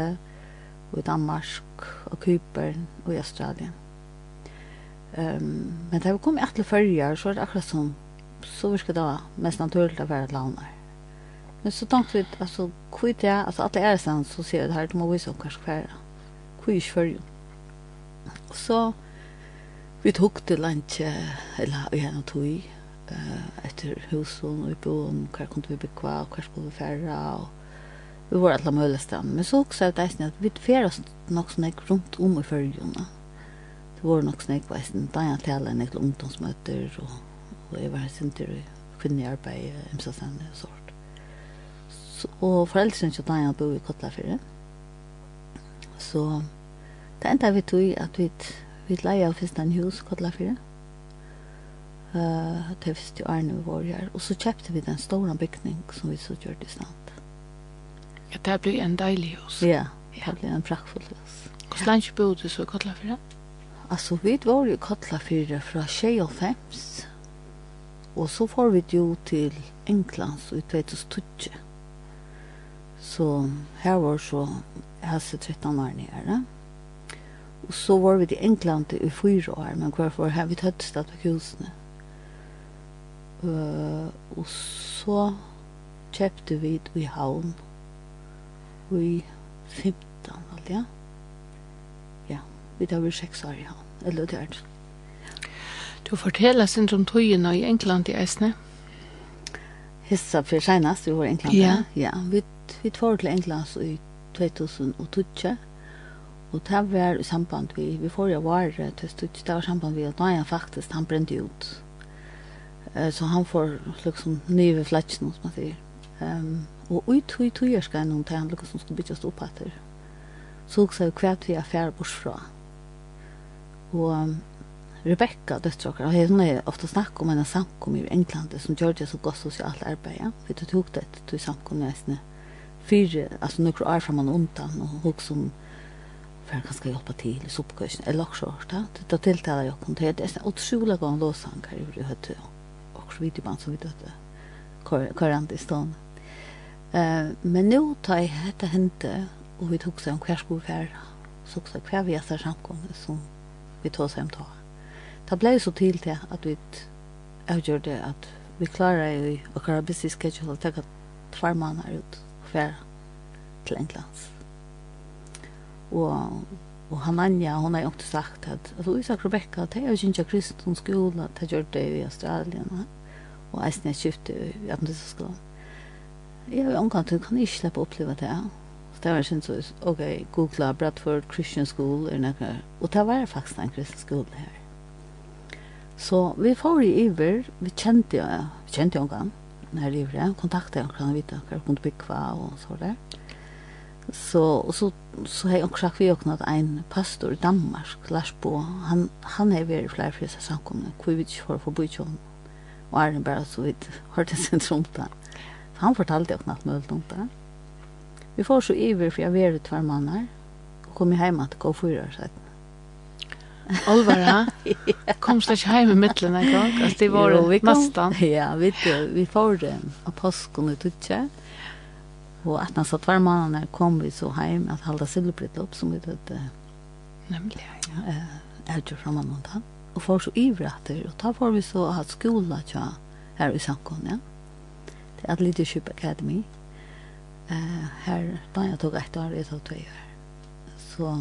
og i Danmark, og Kypern, og i Australien. Um, men da vi kom i atle førjar, så er det akkurat sånn, så vi skal da mest naturlig å være et. Men så tänkte vi, alltså, kvitt det är, alltså, alla är sen så ser det här, de har visat oss kanske färre. Kvitt är det Och så, vi tog til lantje, eller vi henne tog, uh, etter husen og i boen, hva kunne vi bekva, hva skulle vi færre, og vi var alle mulige stedene. Men så også er det eisen at vi færre oss nok sånn ikke rundt om i følgene. Det var nok sånn ikke veisen, da jeg taler en ekkel ungdomsmøter, og, og jeg var sin til kvinnearbeid, imsa stedene og sånt og foreldrene til Daniel bor i Kotlafyrre. Så det enda vi tog at vi, vi leier først en hus i Kotlafyrre. Uh, det er først i årene vi var her. Og så kjøpte vi den store bygning som vi så gjør det stand. Ja, det blir en deilig hus. Ja, det ble en praktfull hus. Hvordan lenge bodde du så i Kotlafyrre? Altså, vi var jo i Kotlafyrre fra 1995 og så får vi jo til England i 2012. Så her var så helse 13 år nere. Og så var vi til England i fyra år, men hver for her vi tøtt stedet på husene. Uh, og så kjøpte vi i havn i 15, alt ja. Ja, vi tar vi seks år i havn, eller det er det. Du forteller sin om tøyene i England i Eisne hissa för senast vi var i England. Ja, ja vi vi tog till England så i 2012. Och det var i samband vi vi får ju var till stort. Det var samband vi att han faktiskt han brände ut. Eh så han får liksom nya fläckar som man säger. Ehm um, och ut tog tog jag ska någon tänd lucka som skulle bytas upp här. Så också kvärt vi affär bort fra. Och Rebecca, døtter okkar, og hun er ofte snakk om en samkom i England som gjør det så godt sosialt arbeid, ja. Vi tok det til samkom nesten fire, altså nokre år fram og undan, og hun som för han ska hjälpa till i sopkursen eller också ja. Det tilltalar jag kom till. Det är en då gång låsankar ur det hette och så vidare band som vi dötte korrent i stan. Eh, men nu tar jag detta hände och vi tog sig om kvärsbofärd så också kvar vi är som vi tog sig om tar det ble så til til at vi avgjør det at vi klarer i okkara busy schedule at takka tvær måneder ut og færa til Englands. Og, og han Anja, hun har jo ikke sagt at altså Isak Rebecca, det er jo ikke kristen skole, det gjør det i Australien, og jeg snitt kjøpte i Atlantis skolen. Jeg har jo omgang til, kan jeg ikke slippe å oppleve det, ja. Så det var sin så, ok, googla Bradford Christian School, er noe, og det var faktisk en kristen skole her. Så vi får i iver, vi kjente jo, vi kjente jo en gang, når i iver, kontaktet jo en gang, vite, vet ikke, kunne bygge og (laughs) så der. Så, og så, så har jeg også sagt vi jo at en pastor i Danmark, Lars Bo, han, han har vært i flere fri seg samkomne, hvor vi ikke får forbi ikke om, og er det bare så vidt, hørte sin tromta. Så han fortalte jo alt mulig om det. Vi får så iver, for jeg var i tvær måneder, og kom hjemme til gå fyra år siden. Olvara? (laughs) Kom slags heim i mittlen en gang? Altså, det var jo, vi kom, nästan. Ja, vi, vi får det av påsken i Tutsi. Og at nasa tvær måneder kom vi så heim at halda silbritt opp som vi tøtte. Nemlig, ja. Eh, er jo framme måndag. Og får så ivratter, og da får vi så ha skola tja her i Sankon, ja. Det er Leadership Academy. Uh, her, da jeg tok ett år, jeg tok tve år. Så,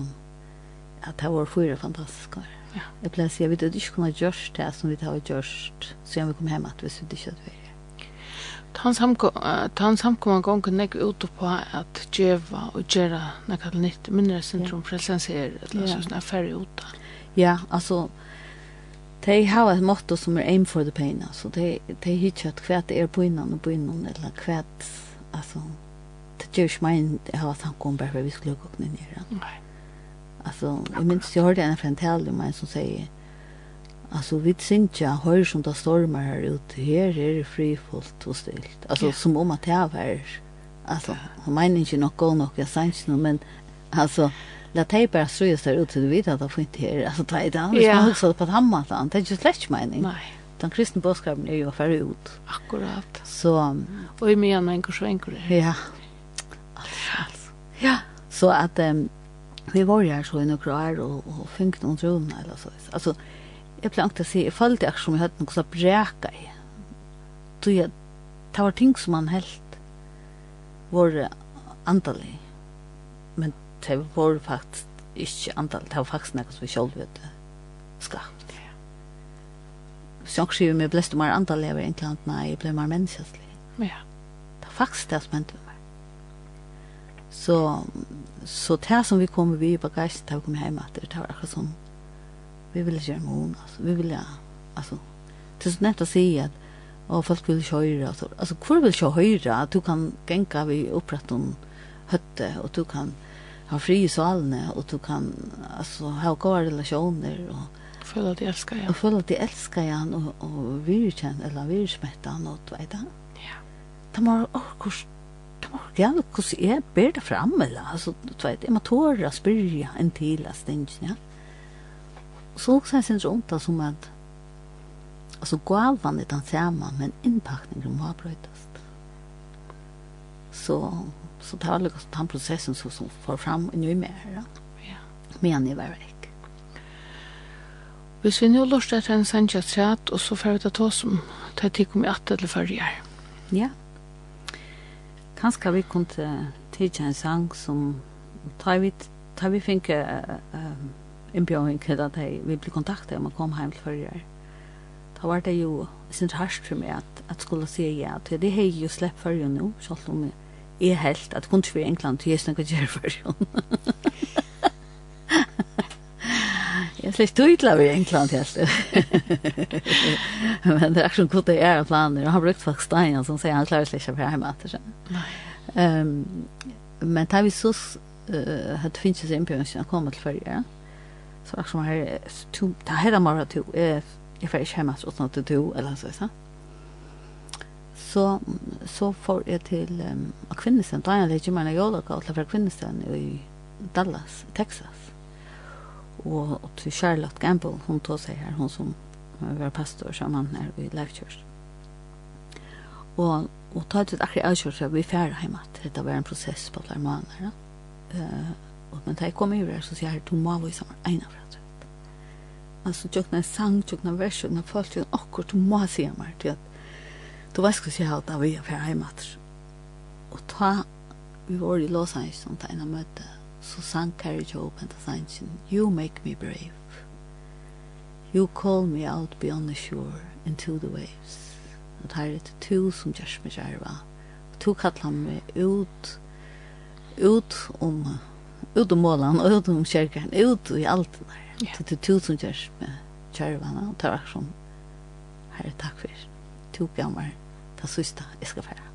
at det var fyra fantastiska. Ja. Jag plötsligt at vi hade inte kunnat göra det som vi hade gjort så vi kom hem att vi sydde kött vi. Tan samkom tan samkom gången nek ut på att geva och göra något nytt mindre centrum för eller ser det så såna färre ut. Ja, alltså de har et motto som är aim for the pain altså de de hittar hva det är på innan och på innan eller kvätt alltså det görs mig inte ha bare for vi skulle gå ner. Nei. Alltså, jag minns jag hörde en från om en som säger Alltså vi synkja hör som det stormar här ute. Här är det frifullt och stilt. Alltså ja. som om att det är Alltså, han menar inte något gott nog, jag syns nog, men alltså, låt dig bara ströjas där ute, du vet att det får inte här. Alltså, ta i det Ja. man huxar på ett hammatan, det är ju släkt mening. Nej. Den kristna bådskapen är ju affär ut. Akkurat. Så. Och i men människor så enkor Ja. Alltså, alltså. Ja. Så att, um, vi var her så i noen år og, og fikk noen drøvene eller så. Altså, jeg ble ankt å si, jeg følte akkurat som jeg hadde noe som breka i. Så jeg, det var ting som man helt var andalig. Men det var faktisk ikke andalig, det var faktisk noe som vi selv vet skapt. Ja. Så jeg skriver meg, blest du mer andalig, jeg var egentlig annet, nei, jeg ble mer menneskelig. Ja. Det var faktisk det som hendte med meg. Så så det som vi kom vi i bagasjen til å komme hjem etter, det var akkurat som vi ville gjøre noen, altså, vi ville, altså, det er så nett å si at og folk vil ikke høre, altså, altså hvor vil ikke høre, at du kan genka vi opprette om høtte, og du kan ha fri i salene, og du kan, altså, ha gode relasjoner, og Føler at de elsker igjen. Og føle at de elsker igjen, og, og virkjen, eller virkjmettan, og du vet det. Ja. Det må være akkurat ja, hvordan jeg ber det fram eller, altså, du vet, jeg må tåre å spyrre en til, altså, ja. Så også jeg synes rundt det som at, altså, galvan er den samme, men innpakningen må brøytes. Så, så det var liksom den prosessen som, som får frem inni mer, ja. Ja. Men jeg var vekk. Hvis vi nu lort etter en sanja træt, og så får vi ta oss om, ta tikk om i atle til førre Ja kanskje vi kunne tidsa en sang som tar vi, tar vi finke um, innbjøring til at jeg vi ble kontaktet om å komme hjem til førre. Da var det jo sin hardt for meg at, at skulle si ja, til det har jeg jo slett førre nå, selv om jeg er helt at kunne ikke være i England, til jeg snakker (laughs) gjør førre slett tydla vi England helt. (laughs) Men det er akkurat gott det er planer. landa. Han brukt faktiskt Stein som sier han klarer klarar sig själv hjemme etter seg. Um, men da vi så eh hade det ju sen på att komma till förra. Så som här to ta hela bare to Jeg if I hemma så att inte to eller så så. Så så får jag till um, kvinnesen Då är jag lite mer när jag åker till kvinnestän i Dallas, Texas og och till Charlotte Gamble hun tog seg her, hun som var pastor sammen her i Life Church. Og, og ta ut ett akkurat avkjørt så vi färra hemma. Det var en prosess på flere måneder. Ja. uh, och men jeg kom over her, så sier jeg, du må vara samman ena för att. Alltså tjockna sang, tjockna vers, tjockna folk, tjockna akkurat, du må si mig til at du vet ska säga da vi är färra hemma. Og ta vi var i Los Angeles och ta ena mötet så sang Carrie Job and the sangen, You make me brave. You call me out beyond the shore into the waves. Og det her er det to som gjørs meg kjærva. Og to kallar meg ut, ut om, ut om målan, og ut om kjerkaren, ut i alt det der. Yeah. Det er to som gjørs meg kjærva, og det er akkurat som, herre takk for, to gammer, det sista, jeg skal fære.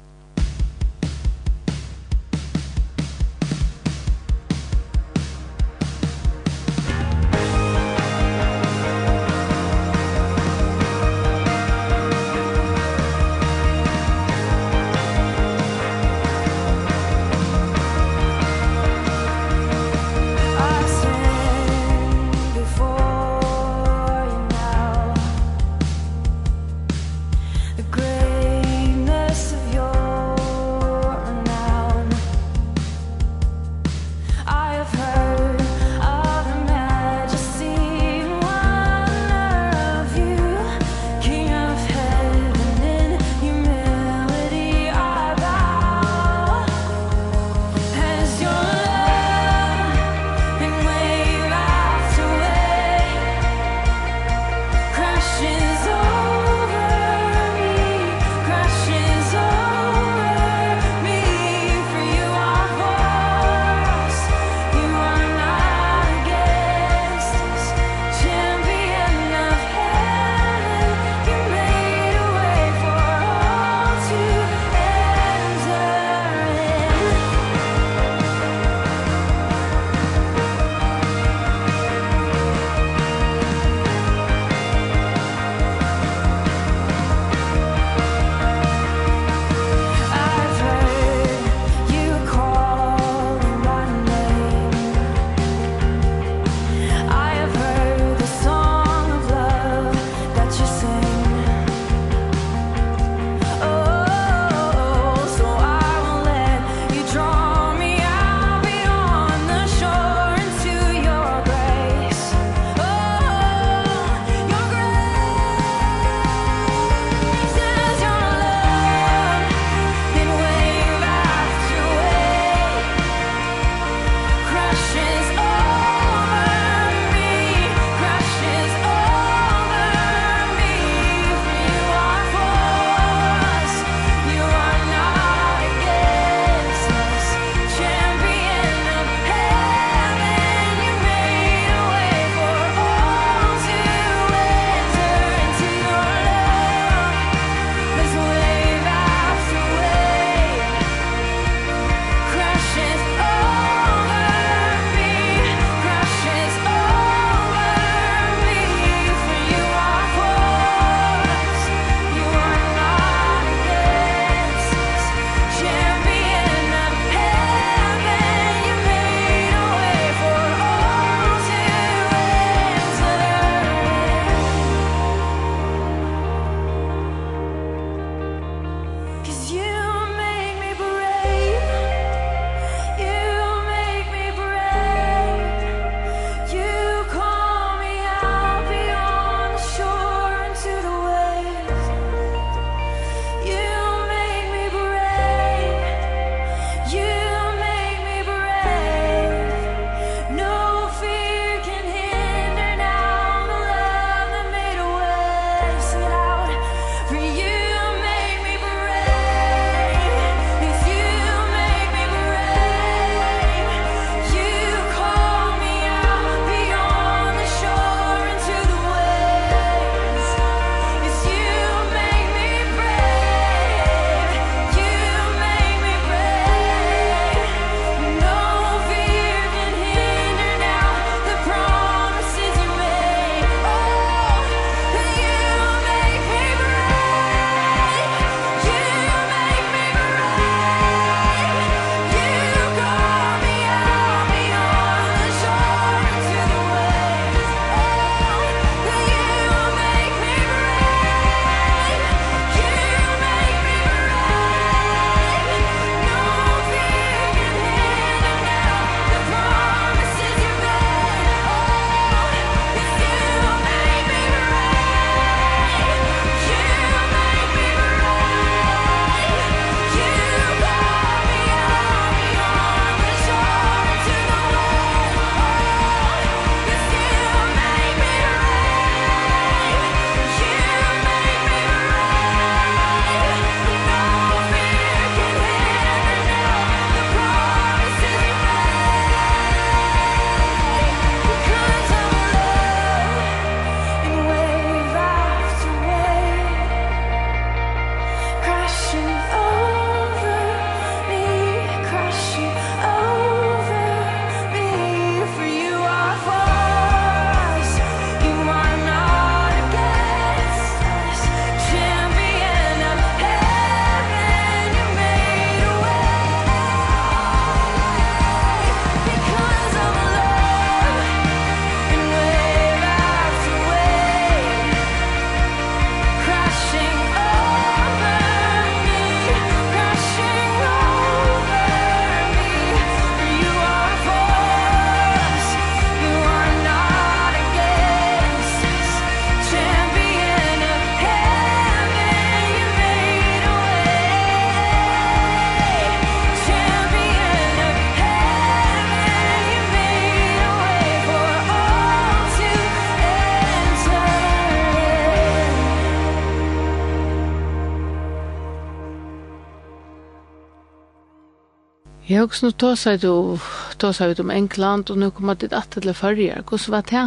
Jeg husker nå tåsa du, tåsa ut om England, og nå kommer det dit atter til førre. Hvordan var det?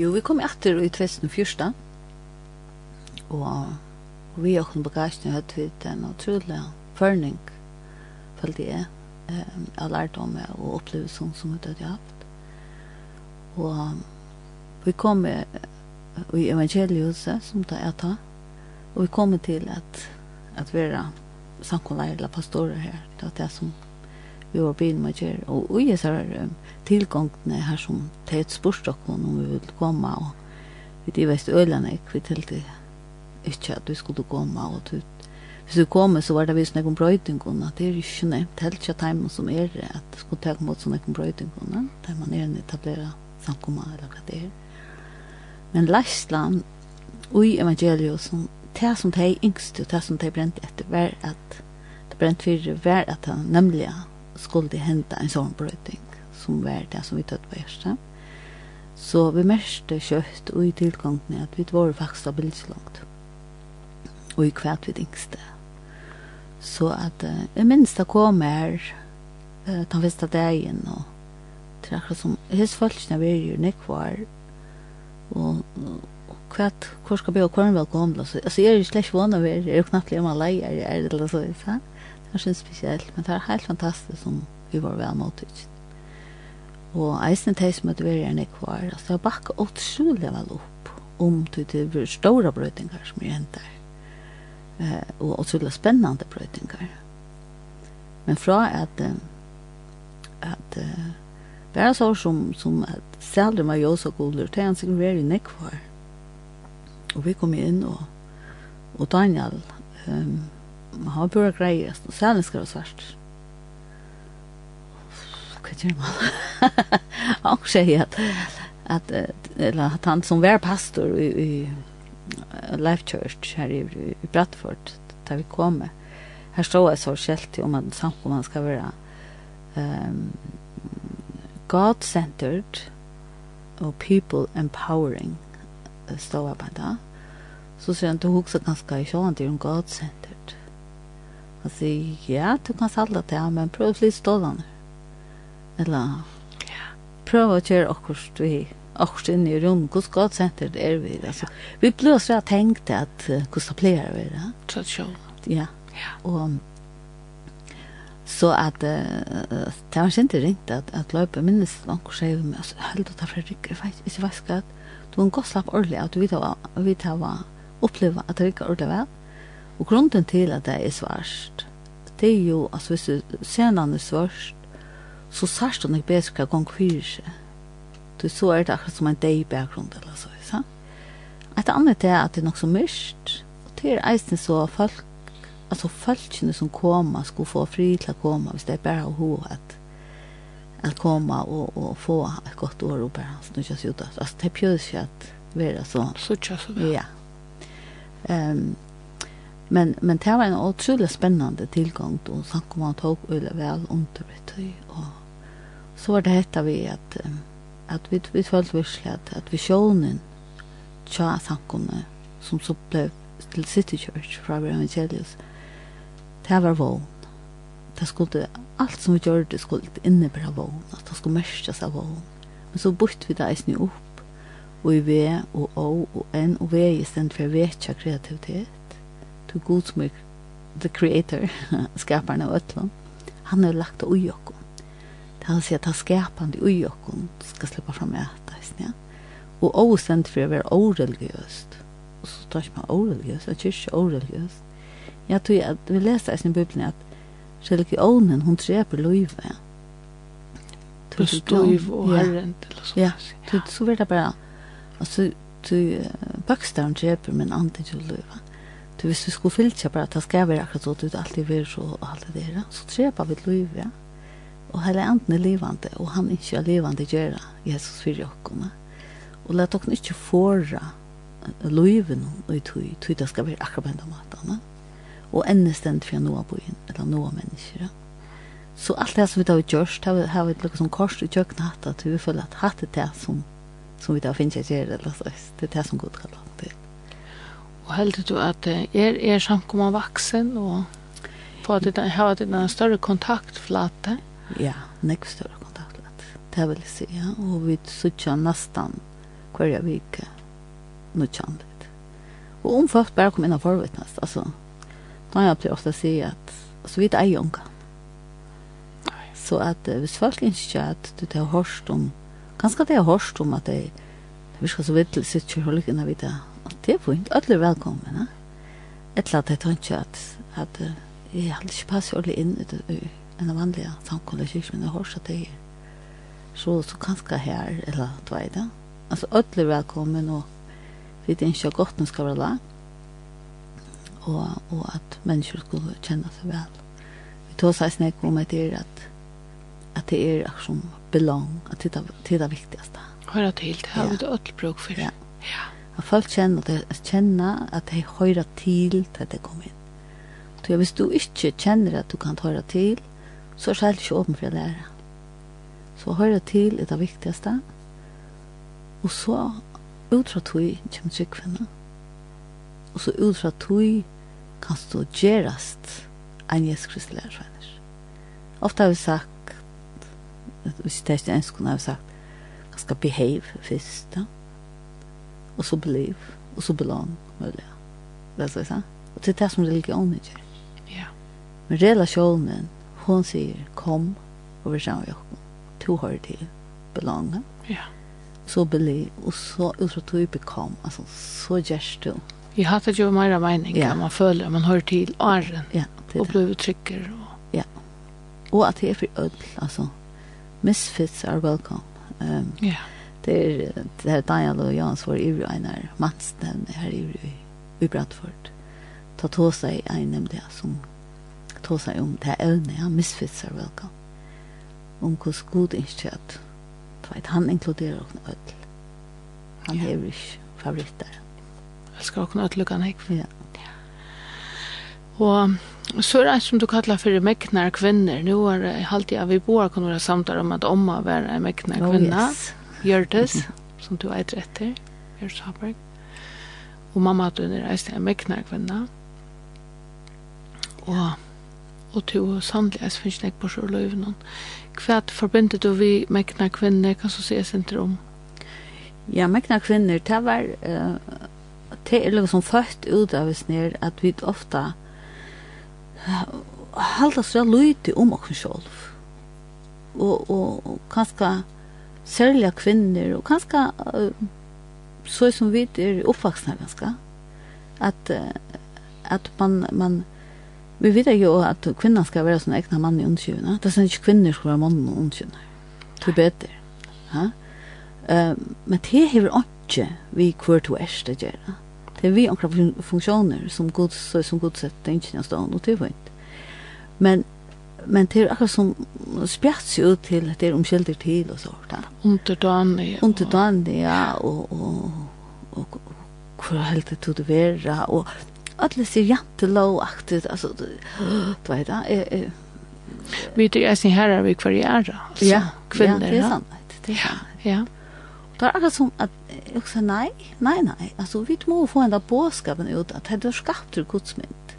Jo, vi kom atter i 2014, og, og vi åkne bagasjen hadde vi en utrolig førning, følte jeg, eh, av lærdom og opplevelsen som vi hadde haft. Og vi kom i evangeliet som det er ta, og vi kom til at, at være samkommar eller pastorer her. Det var det som vi var begynt med å gjøre. Og i disse um, tilgångene her som til et spørsmål om vi ville komme, og vi de vest ølene ikke, vi tilte ikke at vi skulle komme, og du, Hvis vi kom, så var det visst noen brøytingunnen. Det er ikke nevnt helt ikke at som er det, at det skulle ta mot sånne brøytingunnen, der man er en etableret samkommer eller hva det er. Men Leisland, og i evangeliet som det som de yngste, det som de brente etter, var at det brent fyrir var at han nemlig skulle hente en sånn brøyting, som var det som vi tøtt på hjertet. Så vi meste kjøtt og i tilgångene at vi var faktisk stabilt langt, og i kvart vi yngste. Så at uh, jeg minns det kom her, uh, den første dagen, og det er akkurat som, hos folkene var jo nekvar, og, og kvart kvar ska be kvar välkomna så alltså är det slash vana vi är knappt lema lejer är det eller så så det känns speciellt men det är helt fantastiskt som vi var väl mottagit og eisen teis med det er enn kvar altså jeg bakka åtsjulig vel opp om til det blir stora brøytingar som er hent der eh, og åtsjulig spennande brøytingar men fra at at uh, bare så som, som at selv om jeg også guler, det er han sikkert veldig nekvar og vi kom inn og, og Daniel um, han burde greie og særlig skal være svart. Hva gjør man? (laughs) Han sier at at, eller, at han som var pastor i, i Life Church her i, i Bradford der vi kom med her stod jeg så skjelt om at samkomman skal være um, God-centered og people empowering stod jeg på det Så sier han, du husker ganske i sjåan til en godsendet. Han sier, ja, du kan salda til han, men prøv å litt stålande. Eller, prøv å kjøre akkurat vi, akkurat inne i rum, hvordan godsendet er vi. Altså, vi ble også tenkt at hvordan pleier vi det. Tradisjon. Ja. ja. Og så at uh, det var ikke ringt at, at løpet minnes noen skjev med oss, held og ta fra rykker, jeg vet ikke hva skal, du kan godt slappe ordentlig at vi tar, vi tar oppleva at det ikke ordentlig vel. Og grunden til at det er svarst, det er jo at hvis du senan er svarst, så sørst du ikke bedre hva gang fyrer seg. Du så er det akkurat som en deg bakgrunn eller så, ikke? Et annet er at det er nok så mørkt, og det er eisen så folk, altså folkene som kommer skulle få fri til å komme hvis det er bare å ha at att komma og, og få et godt år och bara snurra sig ut. Altså, det pjøs ikke at være så. Så tjassa. Ja. Um, men, men det var en otroligt spännande tillgång då. så kom man tog öle väl under det. Och så var det detta vi att, att vi, vi följde virkelig att, att visionen tja sankomne som så blev till City Church fra Evangelius det var vågen det skulle allt som vi gjorde skulle innebära vågen att det skulle märkas av vågen men så bort vi det eisen upp og i V og Å og N og V i stedet for å vekja kreativitet. Du god som er the creator, (laughs) skaparen av ötlån. Han har lagt det ui okkom. Det han sier at han skapande ui okkom skal slippa fram äta. Ja? Og Å i stedet for å være oreligiøst. Og så tar ikke man oreligiøst, at kyrkje oreligiøst. Jeg tror at vi leser i sin bibeln at religionen, hon treper loivet. Bestøyv og herren, eller så. Ja, så blir det bare Alltså du bokstaven dreper men anden til löva. Du visst du skulle fylla bara att det ska vara akkurat så att du alltid vill så och allt det där. Så drepa vi ja. Och hela anden er levande och han är inte levande gjøre Jesus for jockorna. Och la dere inte förra löven og tog. Tog det ska vara akkurat på den matarna. Och enda stendt för några byen, eller några människor. Ja. Så allt det som vi har gjort, har vi ett liksom kors i kökna hatt, att vi føler att hatt det som som vi da finner ikke eller så. det er det som god kan lage til. Og heldur du at er, er samkomman vaksen og på at det har vært en større kontaktflate? Ja, nek større kontaktflate, det vil jeg si, ja. Og vi sutja nesten hver vike nødkjandlet. Og om folk bare kom inn og forvittnes, altså, da har jeg alltid ofte si at, altså, vi er ei unga. Så at hvis folk ikke at du har hørt om Ganske det jeg har hørt om at det, jeg virker så vidt til sitt kjørhållikken av det. Det er fint, alle er velkommen. Et eller annet jeg tror ikke at, at jeg hadde ikke passet ordentlig inn i en av vanlige samkomne men jeg har hørt at det er så, så ganske her, eller hva er det. Altså, alle er velkommen, og vi vet ikke godt den skal være langt, og, og at mennesker skulle kjenne seg vel. Vi tar seg snakk om at det er at, at det er som belong, at det er det viktigaste. Høyra til, det har vi det alt bruk for. Ja. ja. Og folk kjenner, de kjenner at de høyra til til de kommer inn. Så hvis du ikke kjenner at du kan høyra til, så er det ikke åpen for å lære. Så høyra til er det viktigaste. Og så utra tog kommer tryggvinna. Og så utra tog kan stå gjerast enn Jesus Kristi lærer. Ofte har vi sagt hvis det ikke ens kunne jeg sagt, man skal behave først, då. og så believe, og så belong, mulig. Det er sa. og det er det som religionen gjør. Ja. Men relationen hon sier, kom, og vi kommer jo, to hører til, belong, ja. så believe, og så ut fra to bekom, altså, så gjør du. Jeg har det jo mer av mening, ja. man føler, man hører til åren, ja, det er det. og blir trykker. Og... Ja, og at det er for ødel, altså, misfits are welcome. Um, Ja. Det är det här Daniel och Jans var i Einar Madsen här i, i Bradford. Ta tå sig en nämnde som ta sig om det här. Ja, misfits are welcome. Om hos god inte att han inkluderar oss öll. Han yeah. är favoritter. Jag ska också öll lukka han Ja. Och Så er det som du kallar for meknar kvinner. Nu har det alltid at vi båda kunne være samtal om at Omma var en mäknar kvinna. Oh, yes. Gjördes, som du eit etter, rätt Haberg. Og mamma att du reist en meknar kvinna. Og, og du sannlig jeg finnes det på sjö löven. Hva förbindet du vi meknar kvinner, kan så ses inte om. Ja, meknar kvinner, det var... Uh, det er liksom fött ut av oss ner at vi ofta halda så lite om oss själv. Och och kanske särliga kvinnor och kanske så som vi är uppvuxna ganska att att man man vi vet ju att kvinnan ska vara sån egna man i undskjuna. Det är inte kvinnor ska vara mannen i undskjuna. Det är bättre. Ja? Uh, men det har inte vi kvar till oss det gärna. Det er vi ankra funksjoner som god som god sätt inte stan og det var inte. Men men det er akkurat som spjärts ju till det är omskylder till och sånt där. Underdanig. Underdanig ja och och och hur helt det tog det vara och alla ser jantelåaktigt alltså du vet det Vi det är sin herre vi kvar. Ja, kvinnor. Ja, det är sant. Det er sant. Ja, ja. Det er akkurat som at jeg sa nei, nei, nei. Altså, vi må få en av båskapen ut at det er skapt til godsmynd.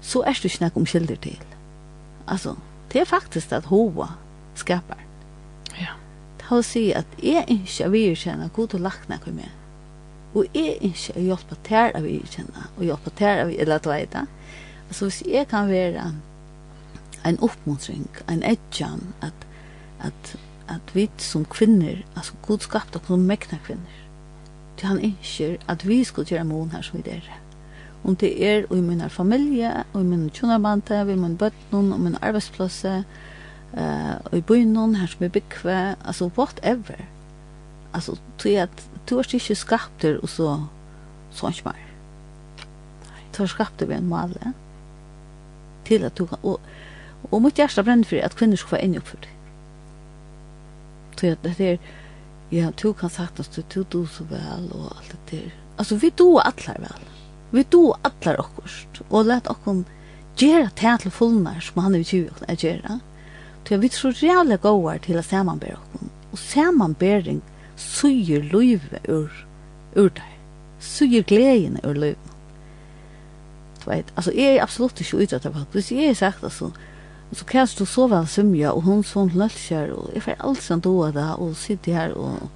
Så er det ikke noe omkilder til. Altså, det er faktisk at hova skapar. Ja. Det har å si at jeg ikke vil kjenne god og lagt noe med. Og jeg ikke å hjelpe til å virkjenne, og hjelpe til å eller at det. Altså, hvis jeg kan være en oppmuntring, en etjan, at, at at vi som kvinner, altså god skapt og som mekna kvinner, til han innskjer at vi skal gjøre mån her som vi der. Om det er og i min familie, og i min tjonarbante, og i min bøtten, og min arbeidsplass, uh, og i byen, her som vi bygger, altså whatever. Altså, tror at du er ikke skapt og så sånn ikke mer. Du er skapt ved en male til at du kan, og, og mitt hjerte brenner for at kvinner skal få inn opp for det Tror att det är ja, du kan sagt att du du så väl och allt det där. Alltså vi du allar väl. Vi du allar också och lät också göra det till fullnar som han är ju att göra. Tror vi tror jävla goda till att sammanbära oss. Och sammanbäring suger löve ur ur där. Suger glädjen ur löven. Du vet, alltså är absolut inte ute att det var. Det är sagt alltså Og så kan du så vel symja, og hun sånn løsjer, og jeg får alt som doa da, og sitter her og,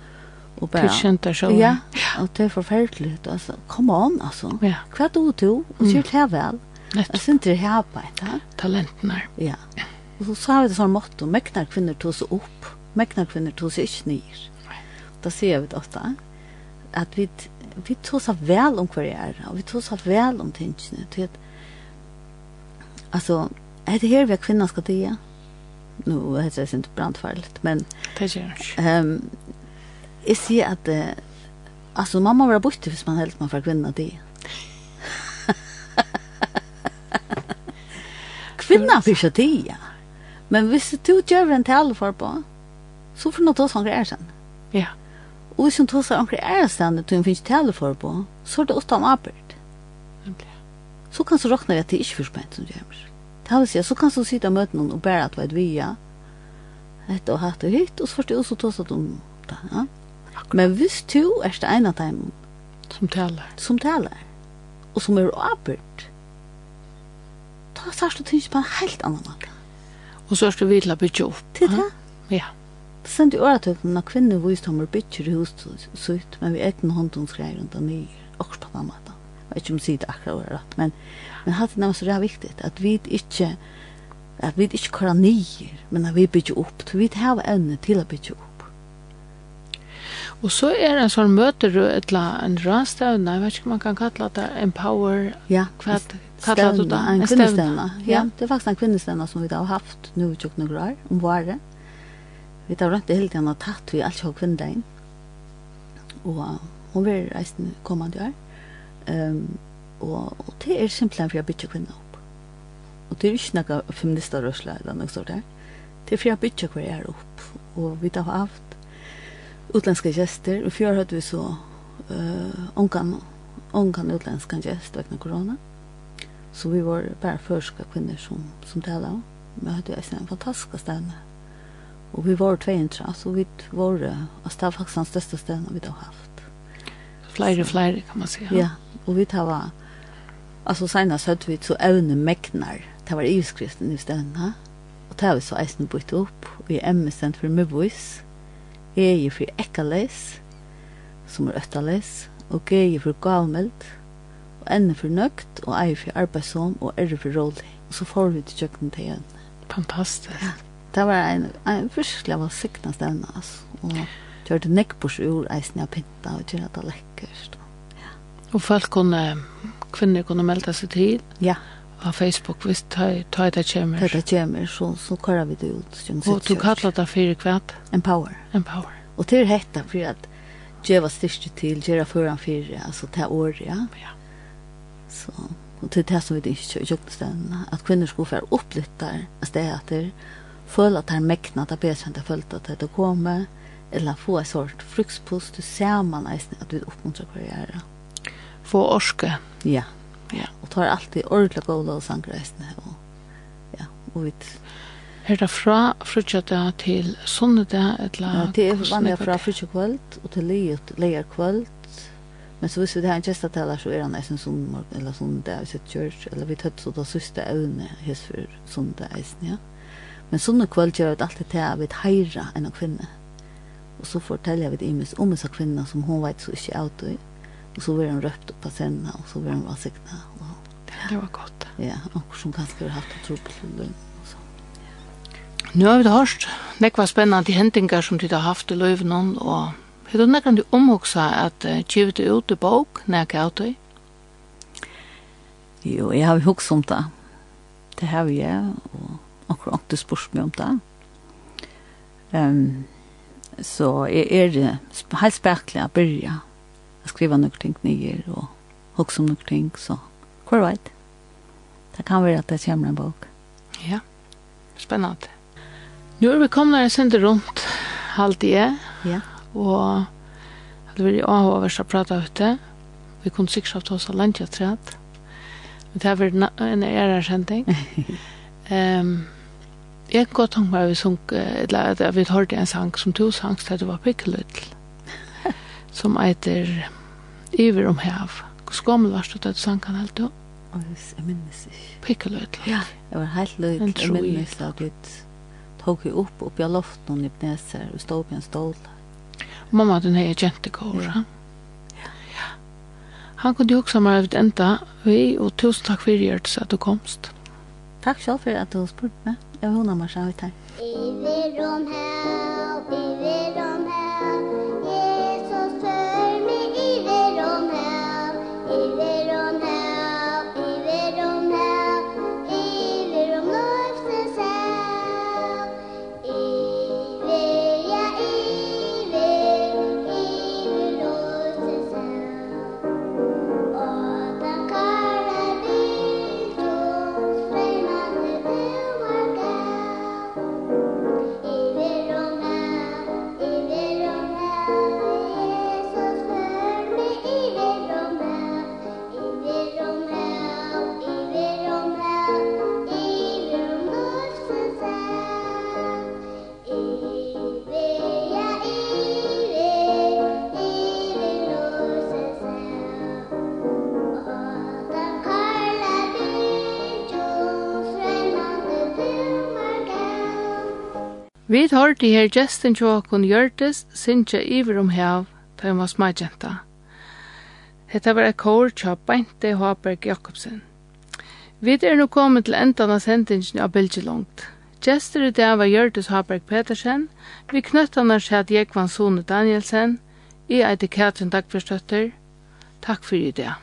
og bare... Du kjente sånn. Ja, og det er forferdelig, altså, come on, altså. Ja. Hva du to, og sier det vel. Nettopp. Jeg synes det er på ja. Talenten er. Ja. Og så sa vi det sånn måte, mekna kvinner tog seg opp, mekna kvinner tog seg ikke nyr. Da sier vi det ofte, at vi, vi tog seg vel om hver er, og vi tog seg vel om tingene, til at, altså, er det her vi kvinner skal det Nå heter det ikke brandfarligt, men... Det gjør jeg ikke. Um, jeg sier at... Uh, altså, man må være borte hvis man helst man får kvinner det. (laughs) kvinna får inte det, Men hvis du gjør en tale for på, så får du ta sån greier sen. Ja. Og hvis du tar seg greier ærestande til hun finnes tale for på, så er det åtta om arbeid. Så kan du råkne at det ikke er forspent som gjør. Det vil si, så kan du sitte og møte noen og bære at du er via, etter og hatt og hytt, og så får du også ta at om det, ja. Men hvis du er det ene av dem, som taler, som taler, og som er avbørt, da sier du ting på en helt annen måte. Og så er det videre bygge opp. Til det? Ja. Det sender jo året til når kvinner visdommer bygger hus så sitt, men vi er ikke noen hånd som skreier rundt og nye, også på den måten vet ikke om sier det akkurat rett, men, men hatt det så det er viktig, at vi ikke, at vi ikke kører nyer, men at vi bygger opp, vi har evne til å bygge opp. Og så er det en sånn møter et eller en randstøvne, jeg vet ikke om man kan kalla det, Empower, ja, hva kallar du det? En en kvinnestøvne, ja. ja, Det er faktisk en kvinnestøvne som vi har haft nå i noen år, om våre. Vi har rett hele tiden og tatt vi alt kjøk kvinnedagen. Og hun vil reise kommende år. Um, og, og det er simpelthen for jeg bytter kvinner opp. Og det er ikke noe feminister røsla eller noe sånt der. Det er for jeg bytter kvinner opp. Og vi har haft utländska gäster. Og før hadde vi så uh, ongan, ongan utländska gäst vegna korona. Så vi var bare førska kvinner som, som taler Men Vi hadde jo en fantastisk stedne. Og vi var tveintra, så vi var, altså det var faktisk den største stedene vi da har haft. Flere og flere, kan man säga. Ja, Og vi tar var, altså senast høyde vi så evne megnar, det var ivskristen i stedene, og det har vi så eisen bytt opp, og i er stand for møbois, jeg er for ekkaleis, som er øttaleis, og jeg er for gavmeld, og enne for nøgt, og jeg for arbeidsom, og er for rolig. Og så får vi til kjøkken til igjen. Fantastisk. Ja, det var en, en virkelig var sikna stedene, altså. Og gjør det nekk på sjur, eisen jeg pinta, og gjør det lekkert, og Og folk kunne, kvinner kunne melde seg til. Ja. Av Facebook, hvis det er det kommer. Det er det kommer, så, så kører vi det ut. Og du kallar det for kvart? Empower. Empower. Og til hetta for at djeva styrke til, djeva foran fire, altså til året, ja. Ja. Så, og til det som vi ikke gjør stedene, at kvinner skulle få opplyttet av stedet, føle at det er mekna, det er bedre enn det følte at det kommer, eller få en sort frukspost, du ser man eisen at vi oppmuntrer hva det gjør. Ja få orske. Ja. Ja. Og tar alltid ordentlig god lov sangreisene. Og, ja, og vi... Her er fra frutjata til sunnedag, eller... Ja, det er vanlig fra frutja kvöld og til leier kvöld. Men så hvis vi har her en gestateller, så er han eisen sunnmorg, eller sunnedag, hvis et kjørs, eller vi tøtt så da syste evne hos for sunnedag eisen, ja. Men sunne kvöld gjør vi alltid til at vi heira enn kvinne. Og så forteller vi det imes om en kvinne som hun vet så ikke er Og så var han røpt på sena, og så var han vasikna. Det var godt. Ja, og som kanskje har hatt tro på løgn. Nu har vi det hørst. Nekva spennende hendinger som de har haft i løyvnån, og Har du nekkan du omhugsa at kjivet uh, ut i bok, nekka av deg? Jo, jeg har hugsa om det. Det har jeg, og akkurat ikke spørs meg om det. Um, så jeg er helt spekelig å begynne skriva noen ting nye og hoksa om noen ting, så hvor veit. Det kan være at det kommer en bok. Ja, spennende. Nå er vi kommet en sender rundt halv tida, ja. og det blir avhåverst å prate ute. Vi kunne sikkert hatt oss av landkjøttret. Men det har vært en ærersending. um, jeg kan godt tenke meg at vi, sunk, eller, at vi hørte en (laughs) sang som to sang til det var pikkeløytl som eiter Iver om hev. Hvor skommel var det at du sang sankan helt du? Jeg minnes ikke. Pikkeløyt. Ja, jeg var helt løyt. Jeg minnes at vi tok jo opp opp i loften og nipneser og stod på en stål. Mamma, den her kjente kår, ja. ja. Han kunne jo også ha ut enda vi, og tusen takk for Gjørts at du komst. Takk selv for at du spurte meg. Jeg vil hunde meg seg ut her. Iver om hev, iver om Vi hørte her gesten til åkken Gjørtes, Sintje Iver om hev, da hun var smagjenta. Hetta var et kår til Bente Haberg Jakobsen. Vi er nå kommet til endan av sendingen av Bilgelongt. Gjester i dag var Gjørtes Haberg Petersen, vi knøttene skjedd Jekvann Sone Danielsen, i eit Katrin Dagfjørstøtter. Takk for i dag.